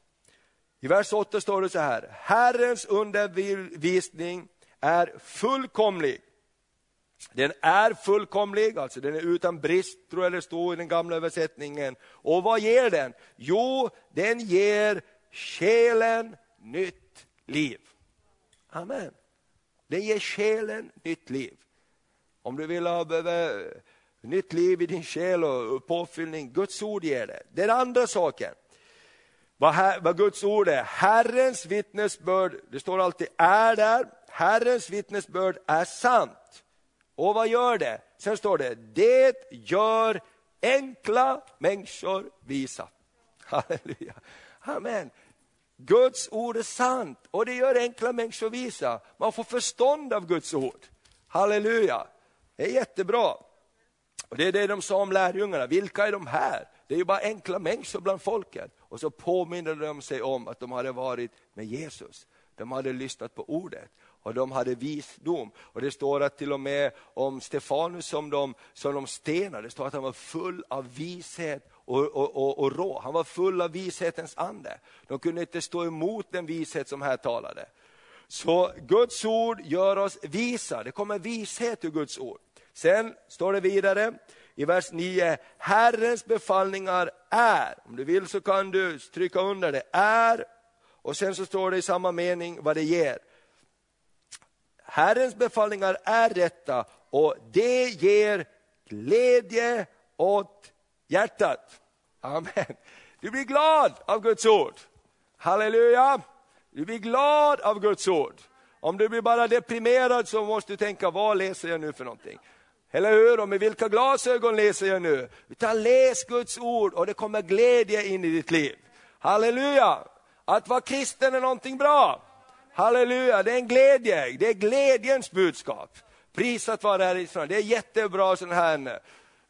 I vers 8 står det så här, Herrens undervisning är fullkomlig. Den är fullkomlig, alltså den är utan brist, tror jag det står i den gamla översättningen. Och vad ger den? Jo, den ger själen nytt liv. Amen. Den ger själen nytt liv. Om du vill ha nytt liv i din själ och påfyllning, Guds ord ger det. Den andra saken, vad, här, vad Guds ord är. Herrens vittnesbörd, det står alltid är där, Herrens vittnesbörd är sant. Och vad gör det? Sen står det, det gör enkla människor visa. <laughs> Halleluja. Amen. Guds ord är sant och det gör enkla människor visa. Man får förstånd av Guds ord. Halleluja. Det är jättebra. Och Det är det de sa om lärjungarna, vilka är de här? Det är ju bara enkla människor bland folket. Och så påminner de sig om att de hade varit med Jesus. De hade lyssnat på ordet och de hade visdom. Och Det står att till och med om Stefanus som de, som de stenade, det står att han var full av vishet och, och, och, och rå. Han var full av vishetens ande. De kunde inte stå emot den vishet som här talade. Så Guds ord gör oss visa, det kommer vishet ur Guds ord. Sen står det vidare, i vers 9, Herrens befallningar är, om du vill så kan du stryka under det, är, och sen så står det i samma mening vad det ger. Herrens befallningar är rätta och det ger glädje åt hjärtat. Amen. Du blir glad av Guds ord. Halleluja! Du blir glad av Guds ord. Om du blir bara deprimerad så måste du tänka, vad läser jag nu för någonting? Eller hur? Och med vilka glasögon läser jag nu? Utan läs Guds ord och det kommer glädje in i ditt liv. Halleluja! Att vara kristen är någonting bra. Halleluja, det är en glädje, det är glädjens budskap. Prisat vare Herren. Israel. Det är jättebra sån här eh,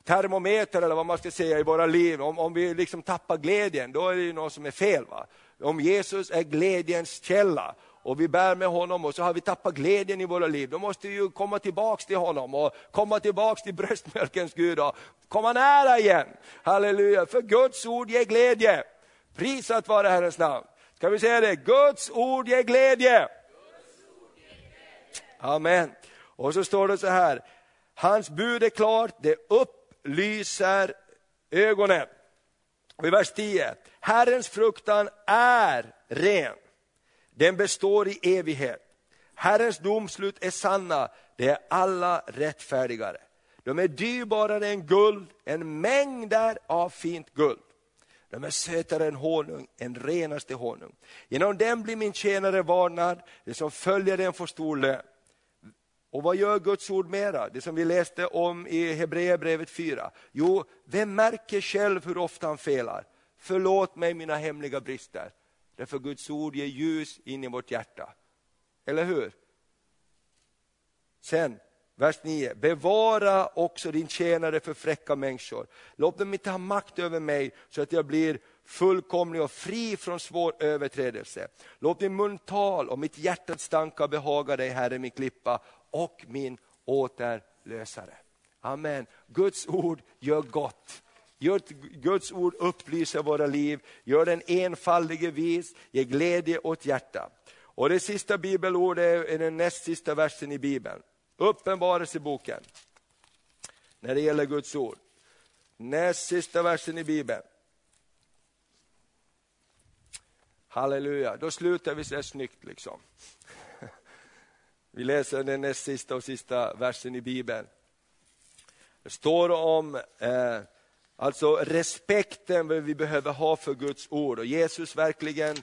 termometer eller vad man ska säga i våra liv. Om, om vi liksom tappar glädjen, då är det ju något som är fel. Va? Om Jesus är glädjens källa och vi bär med honom och så har vi tappat glädjen i våra liv, då måste vi ju komma tillbaks till honom och komma tillbaks till bröstmjölkens Gud och komma nära igen. Halleluja, för Guds ord ger glädje. Prisat vare Herrens namn. Ska vi säga det? Guds ord ger glädje. Amen. Och så står det så här, hans bud är klart, det upplyser ögonen. Och I vers 10, Herrens fruktan är ren, den består i evighet. Herrens domslut är sanna, det är alla rättfärdigare. De är dyrbarare än guld, en mängder av fint guld. De är sötare än honung, en renaste honung. Genom dem blir min tjänare varnad, det som följer den får stor lön. Och vad gör Guds ord mera? Det som vi läste om i Hebreerbrevet 4. Jo, vem märker själv hur ofta han felar? Förlåt mig mina hemliga brister. Därför Guds ord ger ljus in i vårt hjärta. Eller hur? Sen, vers 9. Bevara också din tjänare för fräcka människor. Låt dem inte ha makt över mig så att jag blir fullkomlig och fri från svår överträdelse. Låt min tal och mitt hjärtats tankar behaga dig, Herre, min klippa och min återlösare. Amen. Guds ord gör gott. Guds ord upplyser våra liv, gör den enfaldige vis, ger glädje åt hjärta. Och det sista bibelordet är den näst sista versen i Bibeln. Uppenbarelseboken. När det gäller Guds ord. Näst sista versen i Bibeln. Halleluja, då slutar vi så här snyggt liksom. Vi läser den näst sista och sista versen i Bibeln. Det står om eh, alltså respekten vi behöver ha för Guds ord. Och Jesus verkligen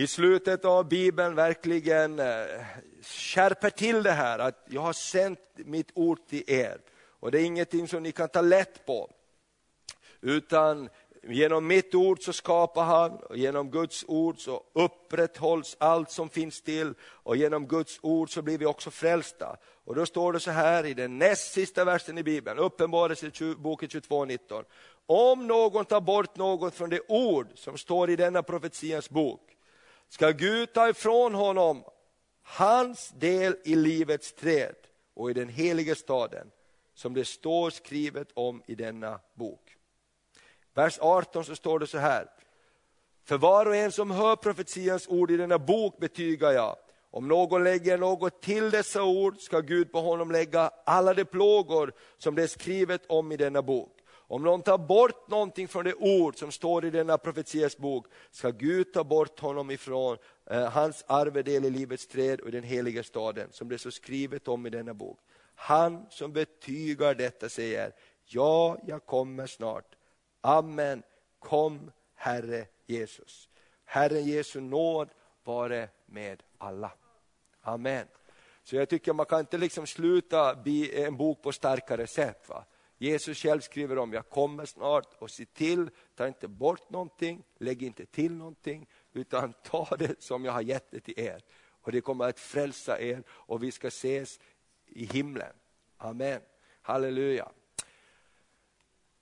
i slutet av Bibeln verkligen eh, skärper till det här att jag har sänt mitt ord till er. Och det är ingenting som ni kan ta lätt på. Utan Genom mitt ord så skapar han, och genom Guds ord så upprätthålls allt som finns till och genom Guds ord så blir vi också frälsta. Och då står det så här i den näst sista versen i Bibeln, Uppenbarelseboken 22.19. Om någon tar bort något från det ord som står i denna profetians bok, ska Gud ta ifrån honom hans del i livets träd och i den heliga staden, som det står skrivet om i denna bok. Vers 18 så står det så här. För var och en som hör profetians ord i denna bok betygar jag, om någon lägger något till dessa ord ska Gud på honom lägga alla de plågor som det är skrivet om i denna bok. Om någon tar bort någonting från det ord som står i denna profetias bok ska Gud ta bort honom ifrån eh, hans arvedel i livets träd och i den heliga staden som det är så skrivet om i denna bok. Han som betygar detta säger, ja, jag kommer snart. Amen. Kom Herre Jesus. Herren Jesu nåd vare med alla. Amen. Så jag tycker man kan inte liksom sluta en bok på starkare sätt. Va? Jesus själv skriver om, jag kommer snart och se till, ta inte bort någonting, lägg inte till någonting, utan ta det som jag har gett det till er. Och det kommer att frälsa er och vi ska ses i himlen. Amen. Halleluja.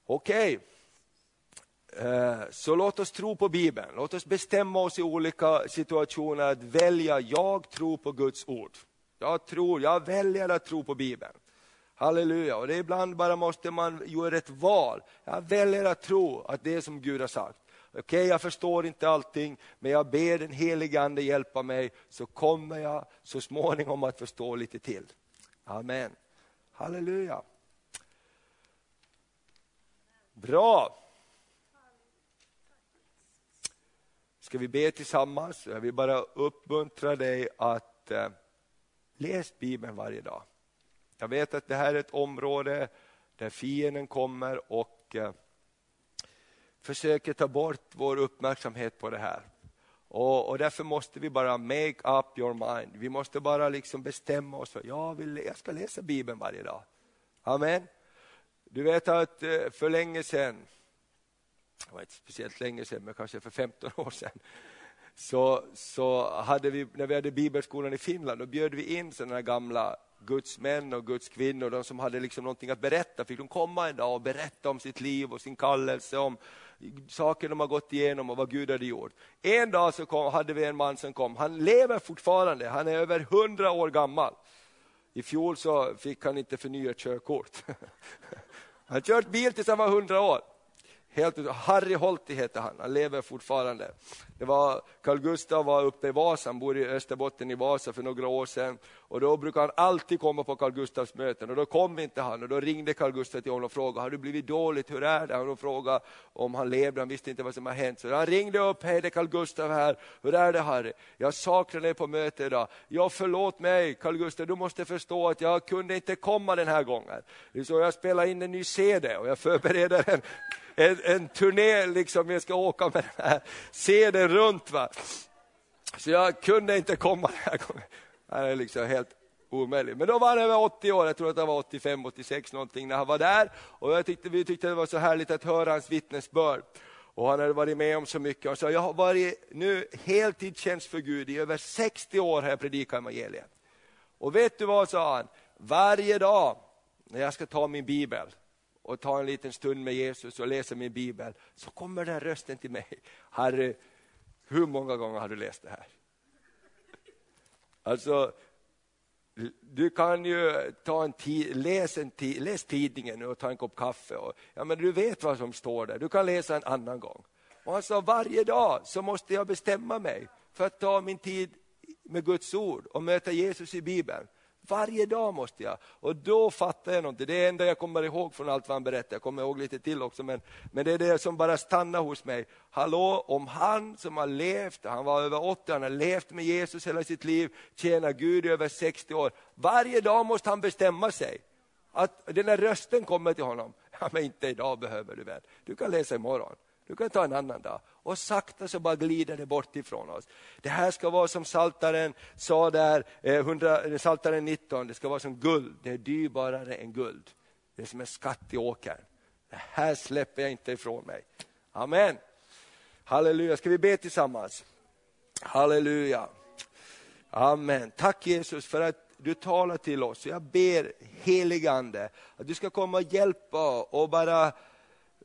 Okej. Okay. Så låt oss tro på Bibeln. Låt oss bestämma oss i olika situationer att välja, jag tror på Guds ord. Jag tror, jag väljer att tro på Bibeln. Halleluja. Och det ibland bara måste man göra ett val. Jag väljer att tro att det är som Gud har sagt. Okej, okay, jag förstår inte allting, men jag ber den helige Ande hjälpa mig, så kommer jag så småningom att förstå lite till. Amen. Halleluja. Bra. ska vi be tillsammans. Jag vill bara uppmuntra dig att eh, läs Bibeln varje dag. Jag vet att det här är ett område där fienden kommer och eh, försöker ta bort vår uppmärksamhet på det här. Och, och, därför måste vi bara make up your mind. Vi måste bara liksom bestämma oss för jag, vill, jag ska läsa Bibeln varje dag. Amen. Du vet att eh, för länge sedan, det var inte speciellt länge sedan, men kanske för 15 år sedan, så, så hade vi, när vi hade bibelskolan i Finland, då bjöd vi in sådana gamla Guds män och Guds kvinnor, de som hade liksom någonting att berätta, fick de komma en dag och berätta om sitt liv och sin kallelse, om saker de har gått igenom och vad Gud hade gjort. En dag så kom, hade vi en man som kom, han lever fortfarande, han är över hundra år gammal. I fjol så fick han inte förnya körkort. <laughs> Han har kört bil tills han var hundra år. Helt, Harry Holti heter han, han lever fortfarande. Det var, Carl Gustav var uppe i Vasa, han bor i Österbotten i Vasa för några år sedan. Och då brukar han alltid komma på Carl Gustavs möten och då kom inte han. Och då ringde Carl Gustav till honom och frågade, har du blivit dåligt, hur är det? Han frågade om han levde, han visste inte vad som har hänt. Så han ringde upp, hej det är Carl Gustav här, hur är det Harry? Jag saknar dig på mötet idag. Ja förlåt mig Carl Gustav, du måste förstå att jag kunde inte komma den här gången. Så jag spelar in en ny CD och jag förbereder en en, en turné, liksom, jag ska åka med den här CDn runt. Va? Så jag kunde inte komma den här gången. Det är liksom helt omöjligt. Men då var han över 80 år, jag tror att han var 85, 86 någonting när han var där. Och jag tyckte, vi tyckte det var så härligt att höra hans vittnesbörd. Och han hade varit med om så mycket. Han sa, jag har varit nu heltidstjänst för Gud, i över 60 år har jag predikat evangeliet. Och vet du vad, sa han, varje dag när jag ska ta min bibel, och ta en liten stund med Jesus och läsa min bibel, så kommer den rösten till mig. Harry, hur många gånger har du läst det här? Alltså, du kan ju ta en läs, en läs tidningen och ta en kopp kaffe. Och, ja, men du vet vad som står där, du kan läsa en annan gång. Och han sa, varje dag så måste jag bestämma mig för att ta min tid med Guds ord och möta Jesus i Bibeln. Varje dag måste jag. Och då fattar jag någonting. Det är det enda jag kommer ihåg från allt vad han berättade. Jag kommer ihåg lite till också, men, men det är det som bara stannar hos mig. Hallå, om han som har levt, han var över 80, han har levt med Jesus hela sitt liv, tjänar Gud i över 60 år. Varje dag måste han bestämma sig. Att den där rösten kommer till honom. Ja, men inte idag behöver du väl. Du kan läsa imorgon. Du kan ta en annan dag. Och sakta så bara glider det bort ifrån oss. Det här ska vara som Saltaren sa där, eh, eh Saltaren 19, det ska vara som guld. Det är dyrbarare än guld. Det är som en skatt i åkern. Det här släpper jag inte ifrån mig. Amen. Halleluja, ska vi be tillsammans? Halleluja. Amen. Tack Jesus för att du talar till oss. Jag ber heligande att du ska komma och hjälpa och bara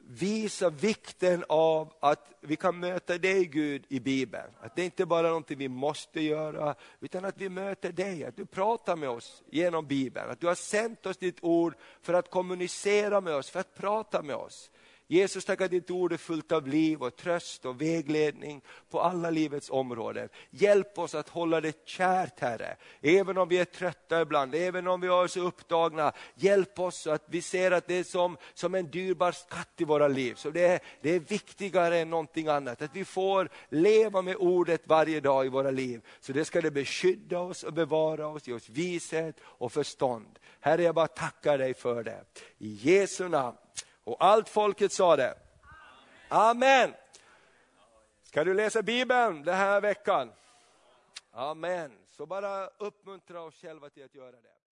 visa vikten av att vi kan möta dig Gud i Bibeln. Att det inte bara är någonting vi måste göra, utan att vi möter dig, att du pratar med oss genom Bibeln. Att du har sänt oss ditt ord för att kommunicera med oss, för att prata med oss. Jesus, tack att ditt ord är fullt av liv och tröst och vägledning på alla livets områden. Hjälp oss att hålla det kärt, Herre. Även om vi är trötta ibland, även om vi är så upptagna. Hjälp oss så att vi ser att det är som, som en dyrbar skatt i våra liv. Så det är, det är viktigare än någonting annat. Att vi får leva med ordet varje dag i våra liv. Så det ska det beskydda oss och bevara oss, ge oss vishet och förstånd. Herre, jag bara tackar dig för det. I Jesu namn. Och allt folket sa det. Amen. Ska du läsa Bibeln den här veckan? Amen. Så bara uppmuntra oss själva till att göra det.